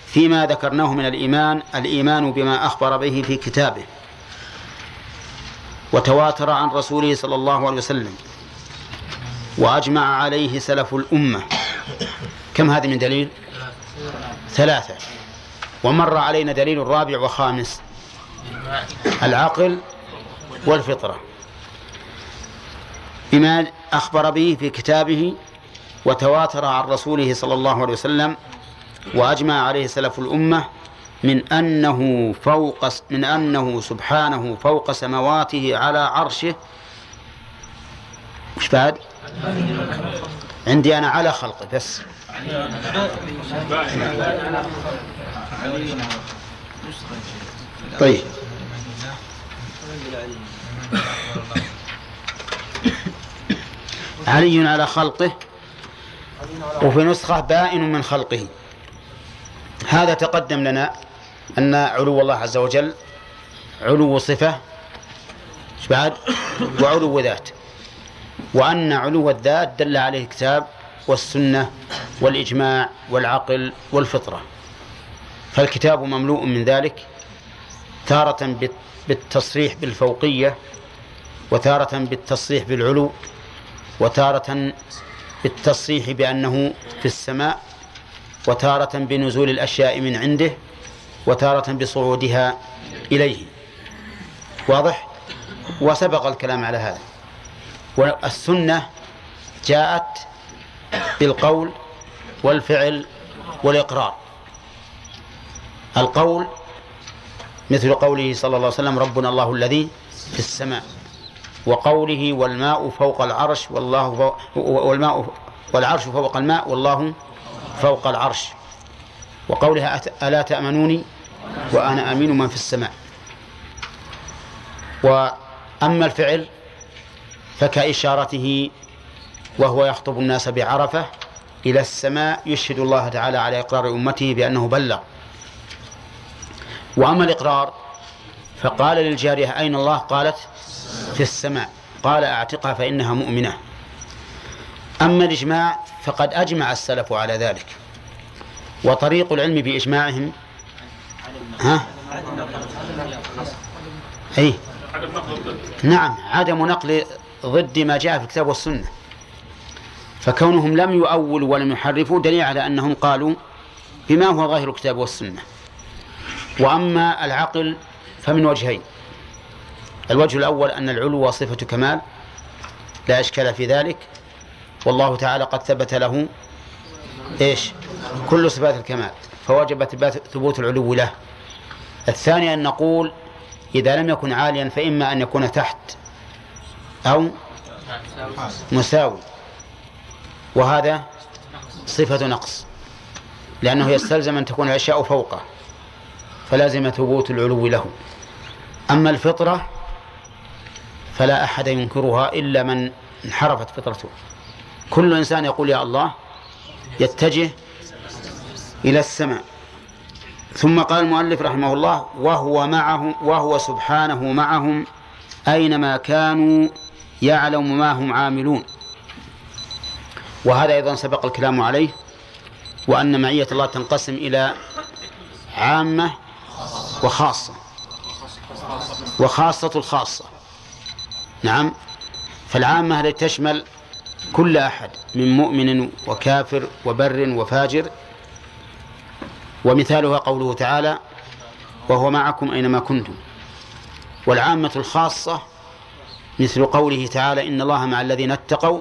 فيما ذكرناه من الإيمان الإيمان بما أخبر به في كتابه. وتواتر عن رسوله صلى الله عليه وسلم. وأجمع عليه سلف الأمة. كم هذه من دليل؟ ثلاثة. ومر علينا دليل الرابع وخامس. العقل والفطرة. بما أخبر به في كتابه وتواتر عن رسوله صلى الله عليه وسلم وأجمع عليه سلف الأمة من أنه فوق من أنه سبحانه فوق سمواته على عرشه. وش بعد؟ عندي أنا على خلقه بس. طيب. علي على خلقه وفي نسخة بائن من خلقه. هذا تقدم لنا أن علو الله عز وجل علو صفة بعد؟ وعلو ذات. وأن علو الذات دل عليه الكتاب والسنة والإجماع والعقل والفطرة. فالكتاب مملوء من ذلك تارة بالتصريح بالفوقية وتارة بالتصريح بالعلو. وتارة بالتصريح بأنه في السماء وتارة بنزول الأشياء من عنده وتارة بصعودها إليه. واضح؟ وسبق الكلام على هذا. والسنة جاءت بالقول والفعل والإقرار. القول مثل قوله صلى الله عليه وسلم ربنا الله الذي في السماء. وقوله والماء فوق العرش والله فوق والماء والعرش فوق الماء والله فوق العرش. وقولها ألا تأمنوني وأنا أمين من في السماء. وأما الفعل فكإشارته وهو يخطب الناس بعرفة إلى السماء يشهد الله تعالى على إقرار أمته بأنه بلغ. وأما الإقرار فقال للجارية أين الله؟ قالت في السماء. قال أعتقها فإنها مؤمنة. أما الإجماع فقد أجمع السلف على ذلك. وطريق العلم بإجماعهم ها؟ أي. نعم عدم نقل ضد ما جاء في الكتاب والسنة. فكونهم لم يؤولوا ولم يحرفوا دليل على أنهم قالوا بما هو ظاهر الكتاب والسنة. وأما العقل فمن وجهين. الوجه الأول أن العلو صفة كمال لا إشكال في ذلك. والله تعالى قد ثبت له إيش؟ كل صفات الكمال فوجب ثبوت العلو له. الثاني أن نقول إذا لم يكن عاليا فإما أن يكون تحت أو مساوي. وهذا صفة نقص لأنه يستلزم أن تكون الأشياء فوقه فلازم ثبوت العلو له. أما الفطرة فلا أحد ينكرها إلا من انحرفت فطرته. كل إنسان يقول يا الله يتجه إلى السماء. ثم قال المؤلف رحمه الله وهو معهم وهو سبحانه معهم أينما كانوا يعلم ما هم عاملون. وهذا أيضا سبق الكلام عليه وأن معية الله تنقسم إلى عامة وخاصة. وخاصة الخاصة. نعم. فالعامة التي تشمل كل أحد من مؤمن وكافر وبر وفاجر. ومثالها قوله تعالى وهو معكم أينما كنتم والعامة الخاصة مثل قوله تعالى إن الله مع الذين اتقوا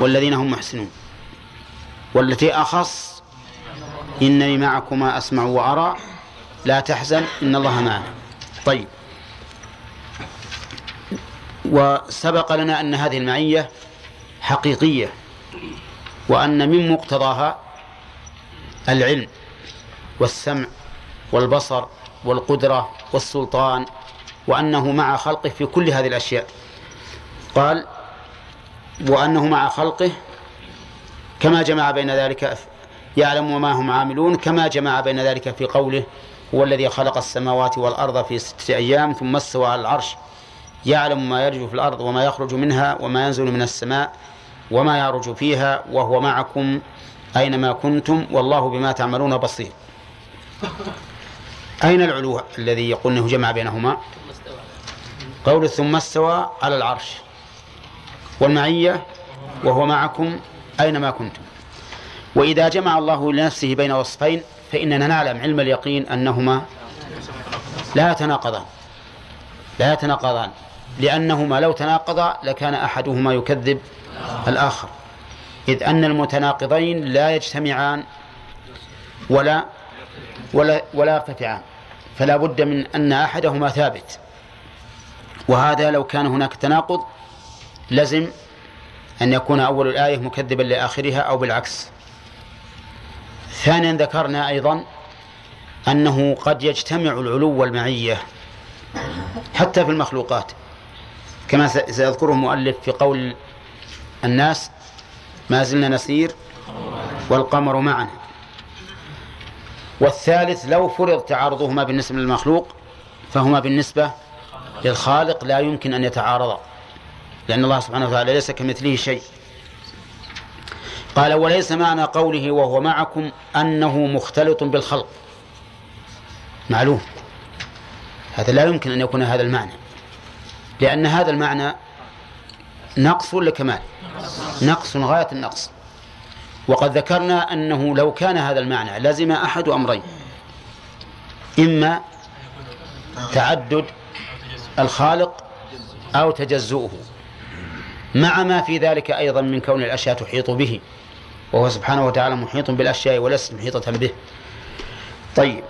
والذين هم محسنون والتي أخص إنني معكما أسمع وأرى لا تحزن إن الله معنا طيب. وسبق لنا أن هذه المعية حقيقية وأن من مقتضاها العلم والسمع والبصر والقدرة والسلطان وأنه مع خلقه في كل هذه الأشياء. قال وأنه مع خلقه كما جمع بين ذلك يعلم وما هم عاملون كما جمع بين ذلك في قوله هو الذي خلق السماوات والأرض في ستة أيام ثم استوى على العرش يعلم ما يرجو في الأرض وما يخرج منها وما ينزل من السماء وما يعرج فيها وهو معكم أينما كنتم والله بما تعملون بصير. أين العلو الذي يقول أنه جمع بينهما؟ قول ثم استوى على العرش. والمعية وهو معكم أينما كنتم. وإذا جمع الله لنفسه بين وصفين فإننا نعلم علم اليقين أنهما لا يتناقضان. لا يتناقضان. لأنهما لو تناقضا لكان أحدهما يكذب الآخر. إذ أن المتناقضين لا يجتمعان ولا ولا ولا يرتفعان فلا بد من أن أحدهما ثابت. وهذا لو كان هناك تناقض لزم أن يكون أول الآية مكذبا لآخرها أو بالعكس. ثانيا ذكرنا أيضا أنه قد يجتمع العلو والمعية حتى في المخلوقات. كما سيذكره المؤلف في قول الناس ما زلنا نسير والقمر معنا. والثالث لو فرض تعارضهما بالنسبة للمخلوق فهما بالنسبة للخالق لا يمكن أن يتعارضا لأن الله سبحانه وتعالى ليس كمثله شيء. قال وليس معنى قوله وهو معكم أنه مختلط بالخلق. معلوم. هذا لا يمكن أن يكون هذا المعنى. لأن هذا المعنى نقص ولا كمال؟ نقص غاية النقص. وقد ذكرنا أنه لو كان هذا المعنى لزم أحد أمرين. إما تعدد الخالق أو تجزؤه. مع ما في ذلك أيضا من كون الأشياء تحيط به. وهو سبحانه وتعالى محيط بالأشياء ولست محيطة به. طيب.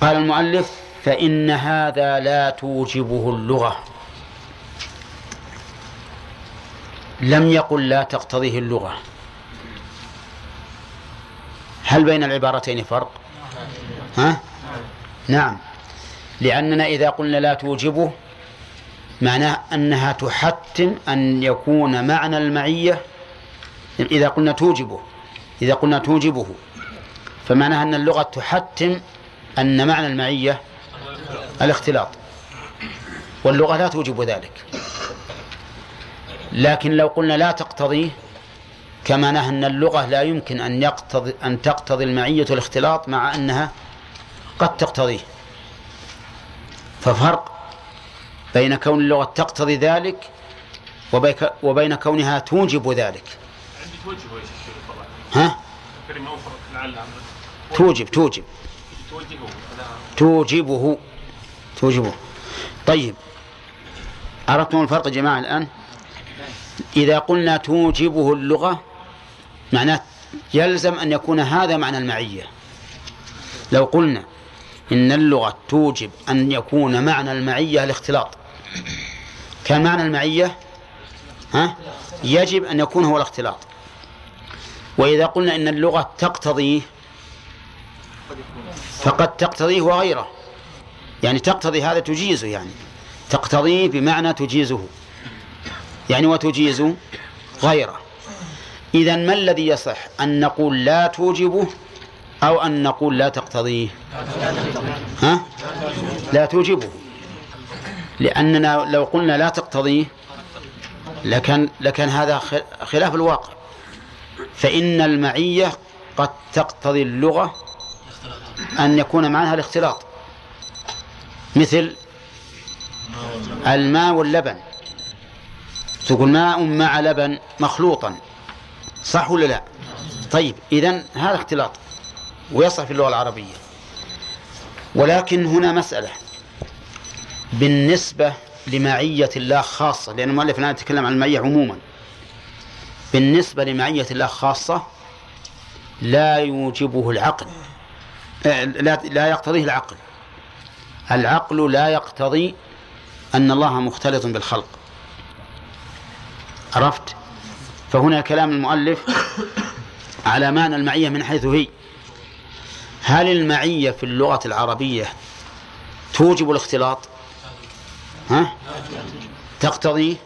قال المؤلف فإن هذا لا توجبه اللغة. لم يقل لا تقتضيه اللغة. هل بين العبارتين فرق؟ ها؟ نعم. لأننا إذا قلنا لا توجبه معناه أنها تحتم أن يكون معنى المعية إذا قلنا توجبه. إذا قلنا توجبه فمعناها أن اللغة تحتم أن معنى المعية الاختلاط. واللغة لا توجب ذلك. لكن لو قلنا لا تقتضيه كما نهى أن اللغة لا يمكن أن يقتضي أن تقتضي المعية الاختلاط مع أنها قد تقتضيه. ففرق بين كون اللغة تقتضي ذلك وبين كونها توجب ذلك. ها؟ توجب توجب. توجبه. توجبه. طيب عرفتم الفرق يا جماعة الآن؟ إذا قلنا توجبه اللغة معناه يلزم أن يكون هذا معنى المعية. لو قلنا إن اللغة توجب أن يكون معنى المعية الاختلاط كان معنى المعية؟ ها؟ يجب أن يكون هو الاختلاط. وإذا قلنا إن اللغة تقتضيه فقد تقتضيه وغيره. يعني تقتضي هذا تجيزه يعني. تقتضيه بمعنى تجيزه. يعني وتجيز غيره. إذا ما الذي يصح؟ أن نقول لا توجبه أو أن نقول لا تقتضيه ها؟ لا توجبه لأننا لو قلنا لا تقتضيه لكان لكان هذا خلاف الواقع. فإن المعية قد تقتضي اللغة أن يكون معناها الاختلاط. مثل الماء واللبن. تقول ماء مع لبن مخلوطا. صح ولا لا؟ طيب إذن هذا اختلاط. ويصح في اللغة العربية. ولكن هنا مسألة. بالنسبة لمعية الله خاصة لأن المؤلف الآن يتكلم عن المعية عموما. بالنسبة لمعية الله خاصة لا يوجبه العقل. آه، لا لا يقتضيه العقل. العقل لا يقتضي أن الله مختلط بالخلق. عرفت؟ فهنا كلام المؤلف على معنى المعية من حيث هي. هل المعية في اللغة العربية توجب الاختلاط؟ ها؟ تقتضي؟